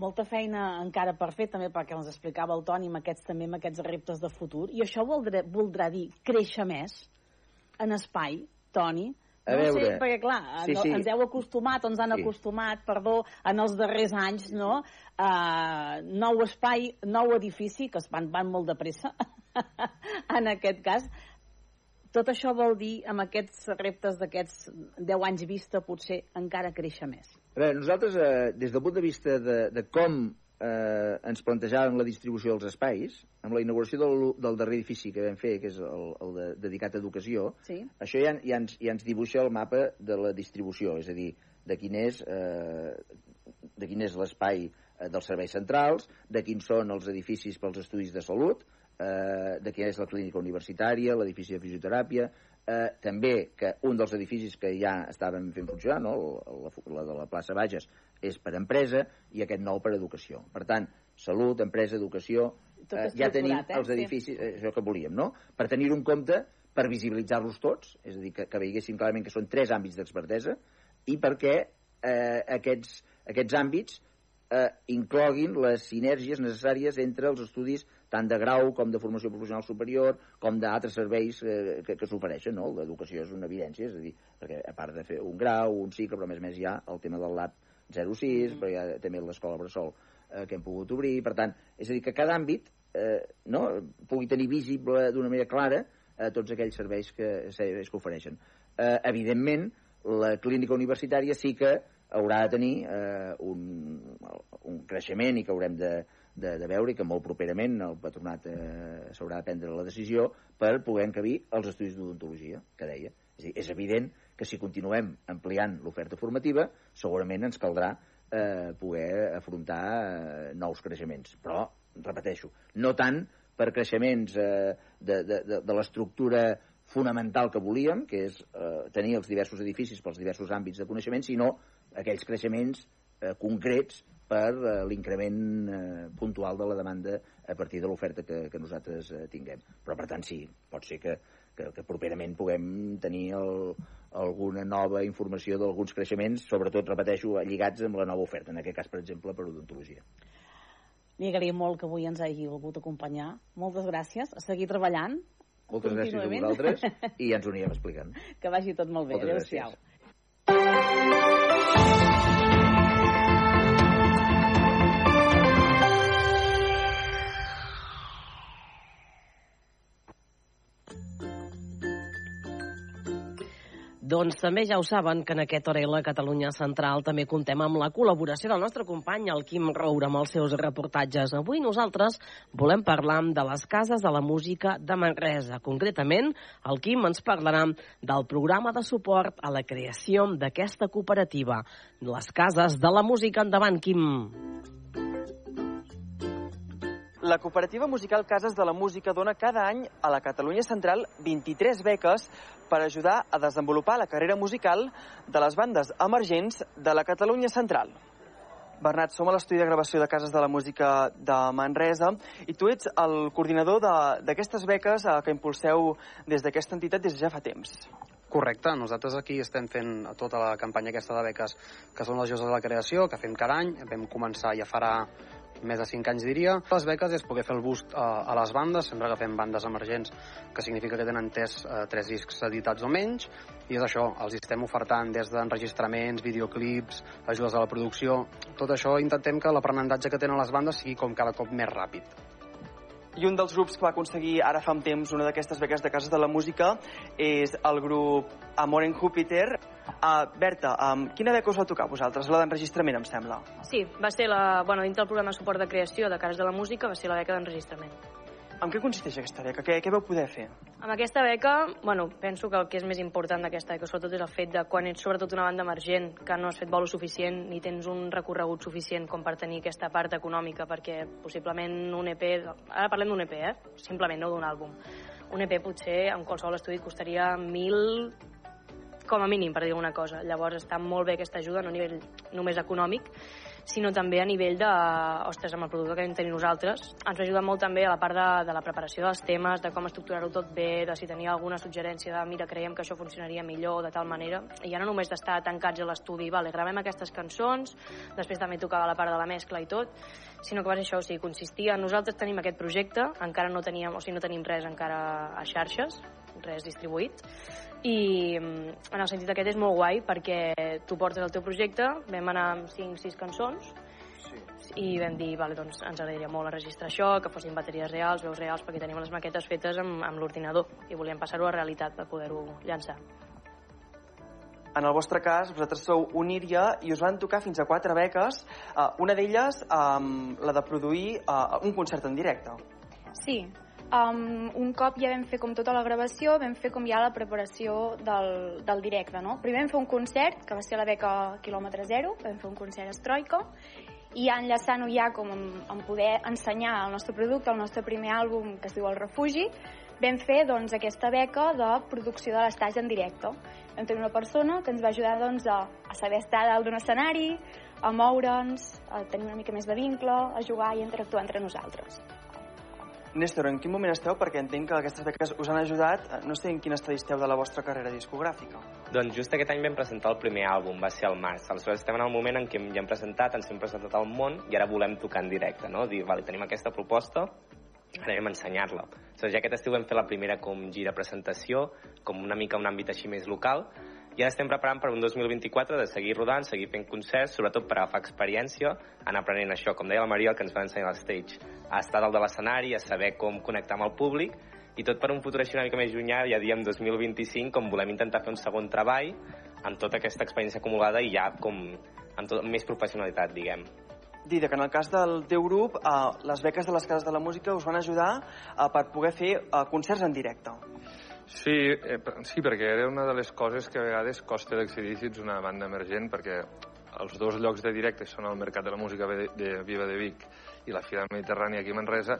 Molta feina encara per fer, també perquè ens explicava el Toni amb aquests, també amb aquests reptes de futur. I això voldrà, voldrà dir créixer més en espai, Toni, a no veure... sé, perquè clar, Sí, sí. ens heu acostumat, ens han Sí. acostumat, perdó, en els darrers anys, no? Uh, nou espai, nou edifici, que es van, van molt de pressa, en aquest cas. Tot això vol dir, amb aquests reptes d'aquests 10 anys vista, potser encara créixer més. A veure, nosaltres, eh, des del punt de vista de, de com eh, ens plantejàvem la distribució dels espais, amb la inauguració del, del darrer edifici que vam fer, que és el, el de, dedicat a educació, sí. això ja, ja, ens, ja ens dibuixa el mapa de la distribució, és a dir, de quin és, eh, de quin és l'espai eh, dels serveis centrals, de quins són els edificis pels estudis de salut, eh, de quina és la clínica universitària, l'edifici de fisioteràpia, eh, també que un dels edificis que ja estàvem fent funcionar, no? la, la de la plaça Bages, és per empresa i aquest nou per educació. Per tant, salut, empresa, educació, eh, ja tenim eh? els edificis, eh, això que volíem, no? Per tenir-ho en compte, per visibilitzar-los tots, és a dir, que, que veiéssim clarament que són tres àmbits d'expertesa, i perquè eh, aquests, aquests àmbits eh, incloguin les sinergies necessàries entre els estudis tant de grau com de formació professional superior, com d'altres serveis eh, que, que s'ofereixen, no? L'educació és una evidència, és a dir, perquè a part de fer un grau, un cicle, però a més a més hi ha el tema del LAB 06, mm. però hi ha també l'escola Bressol eh, que hem pogut obrir, per tant, és a dir, que cada àmbit eh, no, pugui tenir visible d'una manera clara eh, tots aquells serveis que, serveis que ofereixen. Eh, evidentment, la clínica universitària sí que haurà de tenir eh, un, un creixement i que haurem de, de, de veure que molt properament el patronat eh, s'haurà de prendre la decisió per poder encabir els estudis d'odontologia, que deia. És, dir, és evident que si continuem ampliant l'oferta formativa, segurament ens caldrà eh, poder afrontar eh, nous creixements. Però, repeteixo, no tant per creixements eh, de, de, de, de l'estructura fonamental que volíem, que és eh, tenir els diversos edificis pels diversos àmbits de coneixement, sinó aquells creixements eh, concrets per eh, l'increment eh, puntual de la demanda a partir de l'oferta que, que nosaltres eh, tinguem. Però, per tant, sí, pot ser que, que, que properament puguem tenir el, alguna nova informació d'alguns creixements, sobretot, repeteixo, lligats amb la nova oferta, en aquest cas, per exemple, per odontologia. Li agraïm molt que avui ens hagi volgut acompanyar. Moltes gràcies. A seguir treballant. Moltes gràcies a vosaltres i ja ens ho anirem explicant. Que vagi tot molt bé. Adéu-siau. Doncs també ja ho saben que en aquest Orela Catalunya Central també contem amb la col·laboració del nostre company, el Quim Roura, amb els seus reportatges. Avui nosaltres volem parlar de les cases de la música de Manresa. Concretament, el Quim ens parlarà del programa de suport a la creació d'aquesta cooperativa. Les cases de la música. Endavant, Quim. La cooperativa musical Cases de la Música dona cada any a la Catalunya Central 23 beques per ajudar a desenvolupar la carrera musical de les bandes emergents de la Catalunya Central. Bernat, som a l'estudi de gravació de Cases de la Música de Manresa i tu ets el coordinador d'aquestes beques eh, que impulseu des d'aquesta entitat des de ja fa temps. Correcte, nosaltres aquí estem fent tota la campanya aquesta de beques que són les Joses de la Creació, que fem cada any, vam començar ja farà més de 5 anys diria. Les beques és poder fer el boost a, a les bandes, sempre que fem bandes emergents, que significa que tenen tres, eh, tres discs editats o menys, i és això, els estem ofertant des d'enregistraments, videoclips, ajudes a la producció, tot això intentem que l'aprenentatge que tenen les bandes sigui com cada cop més ràpid. I un dels grups que va aconseguir ara fa un temps una d'aquestes beques de Cases de la Música és el grup Amor en Júpiter. Uh, Berta, um, quina beca us va tocar a vosaltres? La d'enregistrament, em sembla. Sí, va ser la... Bueno, dintre del programa de suport de creació de Cases de la Música va ser la beca d'enregistrament. En què consisteix aquesta beca? Què, què vau poder fer? Amb aquesta beca, bueno, penso que el que és més important d'aquesta beca sobretot és el fet de quan ets sobretot una banda emergent, que no has fet bolo suficient ni tens un recorregut suficient com per tenir aquesta part econòmica, perquè possiblement un EP, ara parlem d'un EP, eh? simplement, no d'un àlbum. Un EP potser en qualsevol estudi costaria 1.000 com a mínim, per dir una cosa. Llavors està molt bé aquesta ajuda, no a nivell només econòmic, sinó també a nivell de, ostres, amb el producte que vam tenir nosaltres. Ens va ajudar molt també a la part de, de la preparació dels temes, de com estructurar-ho tot bé, de si tenia alguna suggerència de, mira, creiem que això funcionaria millor de tal manera. I ja no només d'estar tancats a l'estudi, vale, gravem aquestes cançons, després també tocava la part de la mescla i tot, sinó que va ser això, o sigui, consistia, nosaltres tenim aquest projecte, encara no teníem, o sigui, no tenim res encara a xarxes, res distribuït, i en el sentit aquest és molt guai perquè tu portes el teu projecte, vam anar amb 5-6 cançons sí. i vam dir, vale, doncs ens agradaria molt registrar això, que fossin bateries reals, veus reals, perquè tenim les maquetes fetes amb, amb l'ordinador i volíem passar-ho a realitat per poder-ho llançar. en el vostre cas, vosaltres sou Uníria i us van tocar fins a quatre beques, uh, una d'elles um, la de produir uh, un concert en directe. Sí, um, un cop ja vam fer com tota la gravació, vam fer com ja la preparació del, del directe, no? Primer vam fer un concert, que va ser la beca quilòmetre zero, vam fer un concert a i enllaçant-ho ja com en, en poder ensenyar el nostre producte, el nostre primer àlbum que es diu El Refugi, vam fer doncs, aquesta beca de producció de l'estatge en directe. Vam tenir una persona que ens va ajudar doncs, a, a saber estar dalt d'un escenari, a moure'ns, a tenir una mica més de vincle, a jugar i interactuar entre nosaltres. Néstor, en quin moment esteu? Perquè entenc que aquestes beques us han ajudat. No sé en quin estadi esteu de la vostra carrera discogràfica. Doncs just aquest any vam presentar el primer àlbum, va ser al març. Aleshores estem en el moment en què ja hem presentat, ens hem presentat al món i ara volem tocar en directe, no? Dir, vale, tenim aquesta proposta, anem a ensenyar-la. Aleshores, ja aquest estiu vam fer la primera com gira presentació, com una mica un àmbit així més local, i ara estem preparant per un 2024 de seguir rodant, seguir fent concerts, sobretot per agafar experiència, anar aprenent això, com deia la Maria, el que ens va ensenyar a l'stage, a estar dalt de l'escenari, a saber com connectar amb el públic, i tot per un futur així una mica més llunyà, ja diem 2025, com volem intentar fer un segon treball amb tota aquesta experiència acumulada i ja com amb, tot, més professionalitat, diguem. Dida, que en el cas del teu grup, eh, les beques de les cases de la música us van ajudar eh, per poder fer eh, concerts en directe. Sí, eh, sí, perquè era una de les coses que a vegades costa d'accedir si ets una banda emergent, perquè els dos llocs de directe són el Mercat de la Música de, de Viva de Vic i la Fira Mediterrània aquí a Manresa,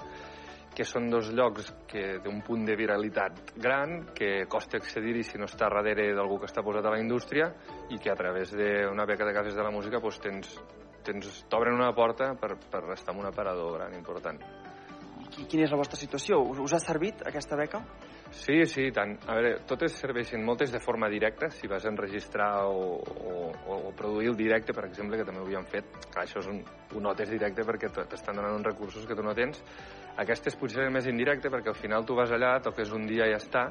que són dos llocs que té un punt de viralitat gran, que costa accedir-hi si no està darrere d'algú que està posat a la indústria i que a través d'una beca de cases de la música doncs, tens, tens, t'obren una porta per, per estar en un aparador gran important. I quina és la vostra situació? Us, us ha servit aquesta beca? Sí, sí, tant. A veure, totes serveixen, moltes de forma directa, si vas enregistrar o, o, o produir el directe, per exemple, que també ho havíem fet. Clar, això és un, un notes directe perquè t'estan donant uns recursos que tu no tens. Potser és més indirecte perquè al final tu vas allà, toques un dia i ja està,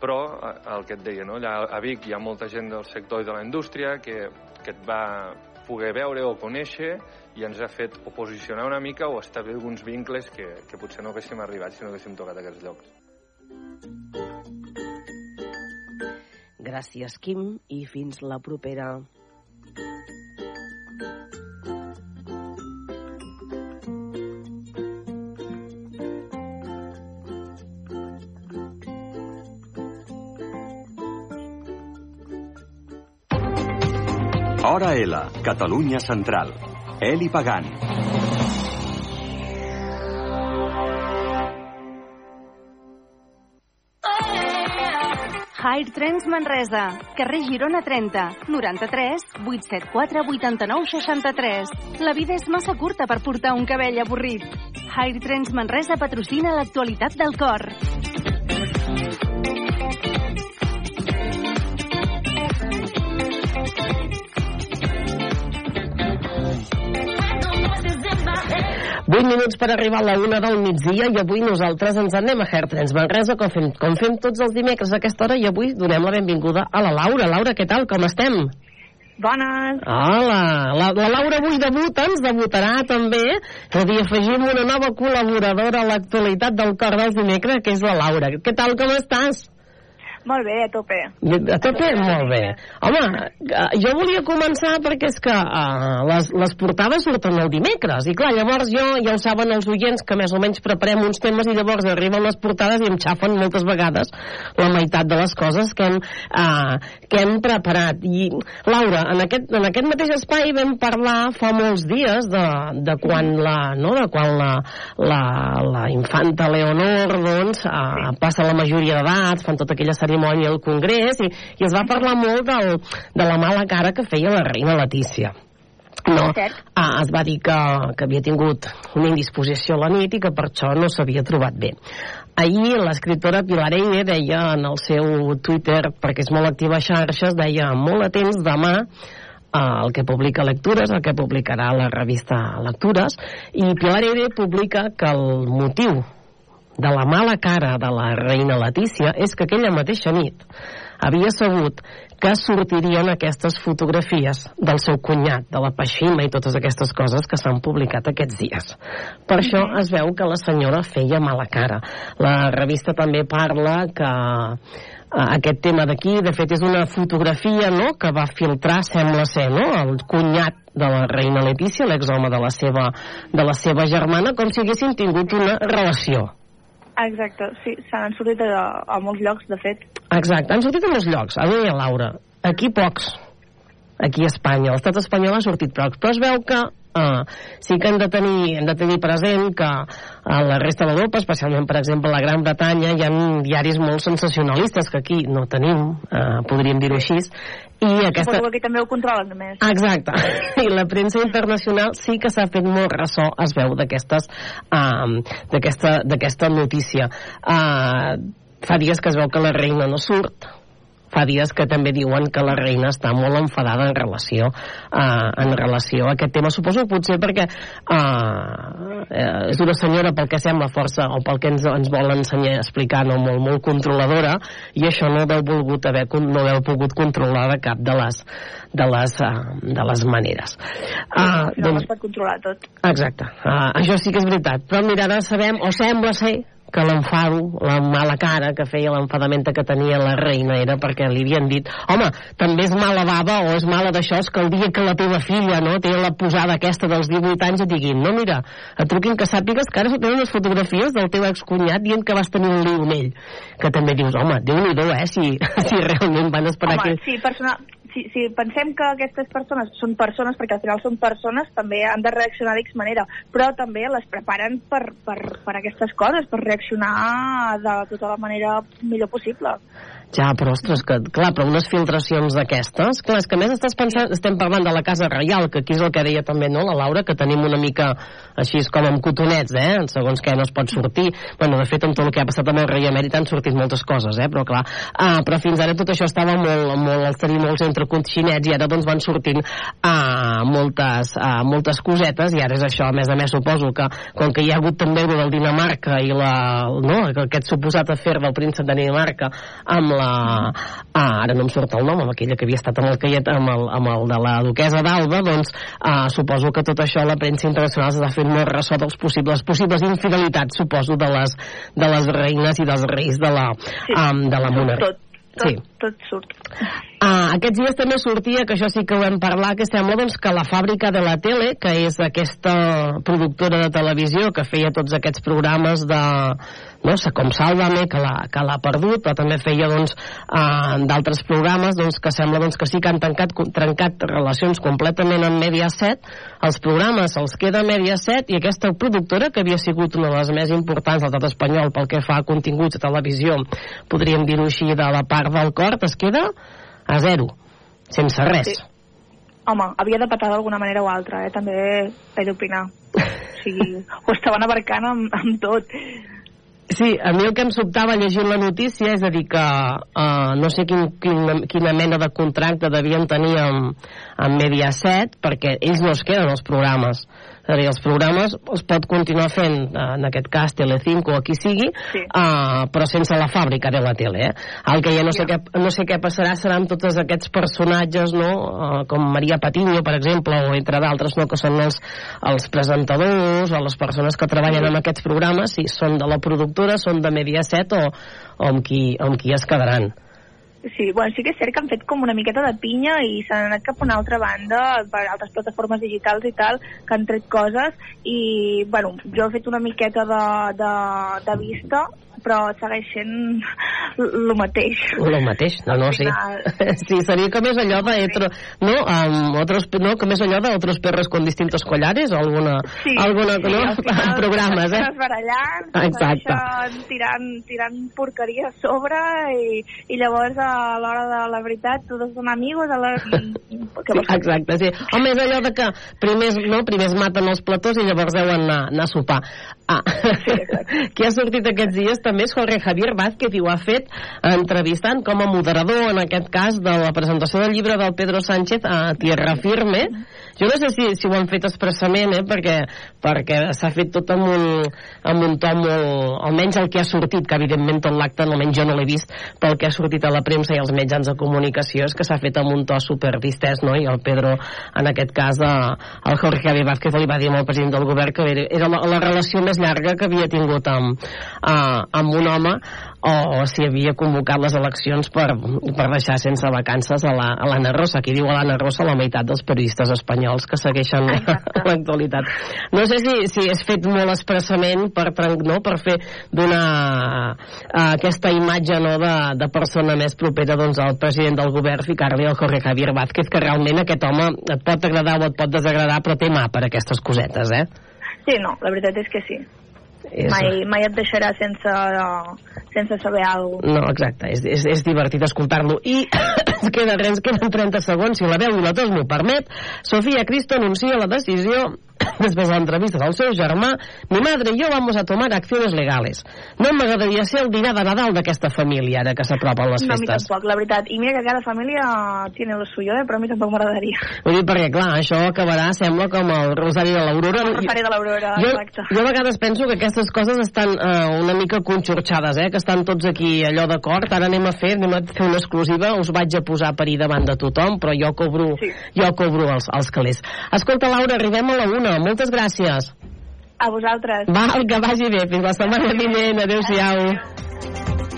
però eh, el que et deia, no? allà a Vic hi ha molta gent del sector i de la indústria que, que et va poder veure o conèixer i ens ha fet o posicionar una mica o establir alguns vincles que, que potser no haguéssim arribat si no haguéssim tocat aquests llocs. Gràcies, Quim, i fins la propera. Hora L, Catalunya Central. Eli Pagant. High Trends Manresa, carrer Girona 30, 93 874 89 63. La vida és massa curta per portar un cabell avorrit. High Trends Manresa patrocina l'actualitat del cor. Vuit minuts per arribar a la una del migdia i avui nosaltres ens anem a Hertrens Manresa com fem, com fem tots els dimecres a aquesta hora i avui donem la benvinguda a la Laura. Laura, què tal? Com estem? Bones. Hola, la, la Laura avui debuta, ens debutarà també, a dir, afegim una nova col·laboradora a l'actualitat del cor dels dimecres, que és la Laura. Què tal, com estàs? Molt bé, a tope. A tope? Molt bé. Home, jo volia començar perquè és que uh, les, les portades surten el dimecres, i clar, llavors jo, ja ho saben els oients, que més o menys preparem uns temes i llavors arriben les portades i em xafen moltes vegades la meitat de les coses que hem, uh, que hem preparat. I, Laura, en aquest, en aquest mateix espai vam parlar fa molts dies de, de quan la, no, de quan la, la, la infanta Leonor doncs, uh, passa la majoria d'edat, fan tota aquella cerimònia al Congrés i, i es va parlar molt del, de la mala cara que feia la reina Letícia. No, ah, es va dir que, que havia tingut una indisposició a la nit i que per això no s'havia trobat bé. Ahir l'escriptora Pilar Eire deia en el seu Twitter, perquè és molt activa a xarxes, deia molt atents demà el que publica Lectures, el que publicarà la revista Lectures, i Pilar Eire publica que el motiu de la mala cara de la reina Letícia és que aquella mateixa nit havia sabut que sortirien aquestes fotografies del seu cunyat, de la Peixima i totes aquestes coses que s'han publicat aquests dies. Per això es veu que la senyora feia mala cara. La revista també parla que aquest tema d'aquí. De fet, és una fotografia no?, que va filtrar, sembla ser, no?, el cunyat de la reina Letícia, l'exhome de, la seva, de la seva germana, com si haguessin tingut una relació. Exacte, sí, se n'han sortit a, a molts llocs, de fet. Exacte, han sortit a molts llocs. A veure, Laura, aquí pocs. Aquí a Espanya. L'estat espanyol ha sortit pocs. Però es veu que Uh, sí que hem de tenir, hem de tenir present que a la resta d'Europa, especialment per exemple a la Gran Bretanya, hi ha diaris molt sensacionalistes que aquí no tenim, uh, podríem dir-ho així, i aquesta... Suposo que aquí també ho controlen més. Exacte. I la premsa internacional sí que s'ha fet molt ressò, es veu, d'aquestes uh, d'aquesta notícia. Uh, fa dies que es veu que la reina no surt, fa dies que també diuen que la reina està molt enfadada en relació uh, en relació a aquest tema. Suposo potser perquè uh, és una senyora pel que sembla força o pel que ens, ens vol ensenyar explicar no, molt, molt controladora i això no deu volgut haver no deu pogut controlar de cap de les de les, uh, de les maneres. Uh, no doncs, es pot controlar tot. Exacte, uh, això sí que és veritat. Però mira, ara sabem, o sembla ser que l'enfado, la mala cara que feia l'enfadamenta que tenia la reina era perquè li havien dit home, també és mala baba o és mala d'això és que el dia que la teva filla no, té la posada aquesta dels 18 anys et diguin no mira, et truquin que sàpigues que ara tenen unes fotografies del teu excunyat dient que vas tenir un liu amb ell que també dius, home, déu nhi eh, si, si realment van esperar home, que... sí, persona, si, si pensem que aquestes persones són persones, perquè al final són persones, també han de reaccionar d'X manera, però també les preparen per, per, per aquestes coses, per reaccionar de tota la manera millor possible. Ja, però ostres, que, clar, però unes filtracions d'aquestes, clar, és que més estàs pensant, estem parlant de la Casa Reial, que aquí és el que deia també, no?, la Laura, que tenim una mica així com amb cotonets, eh?, segons què no es pot sortir. Bueno, de fet, amb tot el que ha passat amb el rei emèrit han sortit moltes coses, eh?, però clar, ah, però fins ara tot això estava molt, molt, els tenim molts entre coixinets i ara doncs van sortint ah, moltes, ah, moltes cosetes i ara és això, a més a més suposo que com que hi ha hagut també el del Dinamarca i la, no, aquest suposat afer del príncep de Dinamarca amb la... Ah, ara no em surt el nom, amb aquella que havia estat amb el, caiet, amb el, amb el de la duquesa d'Alba, doncs ah, suposo que tot això la premsa internacional s'ha fet molt ressò dels possibles, possibles infidelitats, suposo, de les, de les reines i dels reis de la, sí, um, de la monarquia. Tot, tot, sí. tot surt. Ah, aquests dies també sortia, que això sí que ho vam parlar, que sembla doncs, que la fàbrica de la tele, que és aquesta productora de televisió que feia tots aquests programes de, no com Sálvame, que l'ha perdut, però també feia doncs, ah, d'altres programes doncs, que sembla doncs, que sí que han tancat, trencat relacions completament amb Mediaset, els programes els queda Mediaset i aquesta productora, que havia sigut una de les més importants del estat espanyol pel que fa a continguts de televisió, podríem dir-ho així, de la part del cort, es queda a zero, sense res. Sí. Home, havia de patar d'alguna manera o altra, eh? també he d'opinar. O sigui, ho estaven abarcant amb, amb tot. Sí, a mi el que em sobtava llegint la notícia és a dir que uh, no sé quin, quin, quina mena de contracte devien tenir amb, amb Mediaset perquè ells no es queden els programes és a dir, els programes els pot continuar fent, eh, en aquest cas Telecinco o qui sigui, sí. uh, però sense la fàbrica de la tele. Eh? El que ja no sé, ja. què, no sé què passarà serà amb tots aquests personatges, no? Uh, com Maria Patiño, per exemple, o entre d'altres, no? que són els, els presentadors o les persones que treballen sí. en aquests programes, si són de la productora, són de Mediaset o, o, amb, qui, amb qui es quedaran. Sí, bueno, sí que és cert que han fet com una miqueta de pinya i s'han anat cap a una altra banda per altres plataformes digitals i tal, que han tret coses i, bueno, jo he fet una miqueta de, de, de vista però segueix sent el mateix. El mateix, no, no, sí. Sí, seria com és allò de etro, no, um, otros, no, com és allò de otros perros con distintos collares o alguna, sí, alguna sí, no, final, programes, eh? barallant, Exacte. tirant, tirant porqueria a sobre i, i llavors a l'hora de la veritat tots són amigos a la... Sí, exacte, sí. Home, és allò de que primer, no, primer es maten els platós i llavors deuen anar, anar a sopar. Ah, sí, qui ha sortit aquests dies també és Jorge Javier Vázquez i ho ha fet entrevistant com a moderador, en aquest cas, de la presentació del llibre del Pedro Sánchez a Tierra Firme. Jo no sé si, si ho han fet expressament, eh, perquè, perquè s'ha fet tot amb un, amb un to molt... almenys el que ha sortit, que evidentment tot l'acte, almenys jo no l'he vist, pel que ha sortit a la premsa i als mitjans de comunicació, és que s'ha fet amb un to superdistès, no? I el Pedro, en aquest cas, eh, el Jorge Javier Vázquez li va dir al president del govern que era la, la relació més llarga que havia tingut amb, uh, amb un home o si havia convocat les eleccions per, per deixar sense vacances a l'Anna la, Rosa. Qui diu a l'Anna Rosa la meitat dels periodistes espanyols que segueixen l'actualitat. No sé si, si és fet molt expressament per, no, per fer donar uh, aquesta imatge no, de, de persona més propera doncs, al president del govern, ficar-li al Jorge Javier Vázquez, que realment aquest home et pot agradar o et pot desagradar, però té mà per aquestes cosetes, eh? Sí, no, la veritat és que sí. És... Mai, mai et deixarà sense, sense saber alguna cosa. No, exacte, és, és, és divertit escoltar-lo. I queda ens queden 30 segons, si la veu i la tos m'ho permet. Sofia Cristo anuncia la decisió Después de la entrevista del seu germà, mi madre y yo vamos a tomar acciones legales. No m'agradaria ser el dinar de Nadal d'aquesta família, ara que s'apropen les festes. No, a mi tampoc, la veritat. I mira que cada família tiene lo suyo, eh? però a mi tampoc m'agradaria. Vull dir, perquè clar, això acabarà, sembla, com el Rosari de l'Aurora. El Rosari de l'Aurora, exacte. Jo a vegades penso que aquestes coses estan uh, una mica conxorxades, eh? que estan tots aquí allò d'acord, ara anem a fer, anem a fer una exclusiva, us vaig a posar per ahir davant de tothom, però jo cobro, sí. jo cobro els, els calés. Escolta, Laura, arribem a la una. Moltes gràcies. A vosaltres. Val, que vagi bé. Fins la setmana vinent. Adéu-siau.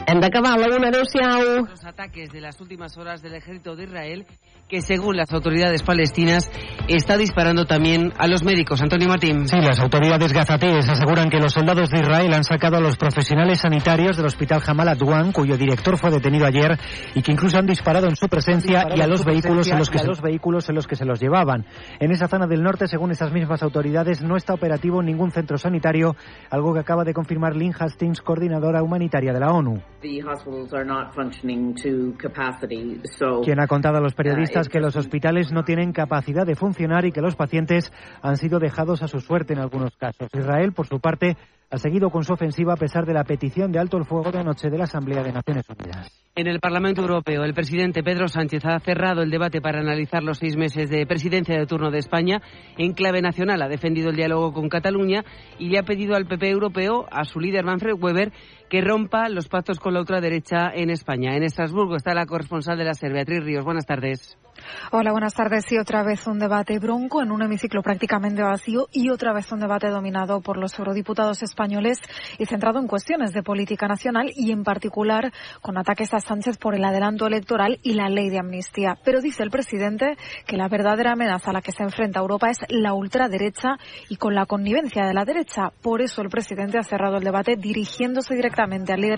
Hem d'acabar la una. Adéu-siau. Los ataques de las últimas horas del ejército de Israel que según las autoridades palestinas está disparando también a los médicos. Antonio Martín. Sí, las autoridades gazatíes aseguran que los soldados de Israel han sacado a los profesionales sanitarios del hospital Jamal Adwan, cuyo director fue detenido ayer y que incluso han disparado en su presencia y a los vehículos en los que se los vehículos en los que se los llevaban. En esa zona del norte, según estas mismas autoridades, no está operativo ningún centro sanitario, algo que acaba de confirmar Lynn Hastings, coordinadora humanitaria de la ONU. Quien ha contado a los periodistas que los hospitales no tienen capacidad de funcionar y que los pacientes han sido dejados a su suerte en algunos casos. Israel, por su parte, ha seguido con su ofensiva a pesar de la petición de alto el fuego de anoche de la Asamblea de Naciones Unidas. En el Parlamento Europeo, el presidente Pedro Sánchez ha cerrado el debate para analizar los seis meses de presidencia de turno de España. En clave nacional ha defendido el diálogo con Cataluña y le ha pedido al PP europeo, a su líder Manfred Weber, que rompa los pactos con la ultraderecha en España. En Estrasburgo está la corresponsal de la SER, Beatriz Ríos. Buenas tardes. Hola, buenas tardes. Y otra vez un debate bronco en un hemiciclo prácticamente vacío y otra vez un debate dominado por los eurodiputados españoles y centrado en cuestiones de política nacional y en particular con ataques a Sánchez por el adelanto electoral y la ley de amnistía. Pero dice el presidente que la verdadera amenaza a la que se enfrenta Europa es la ultraderecha y con la connivencia de la derecha. Por eso el presidente ha cerrado el debate dirigiéndose directamente al líder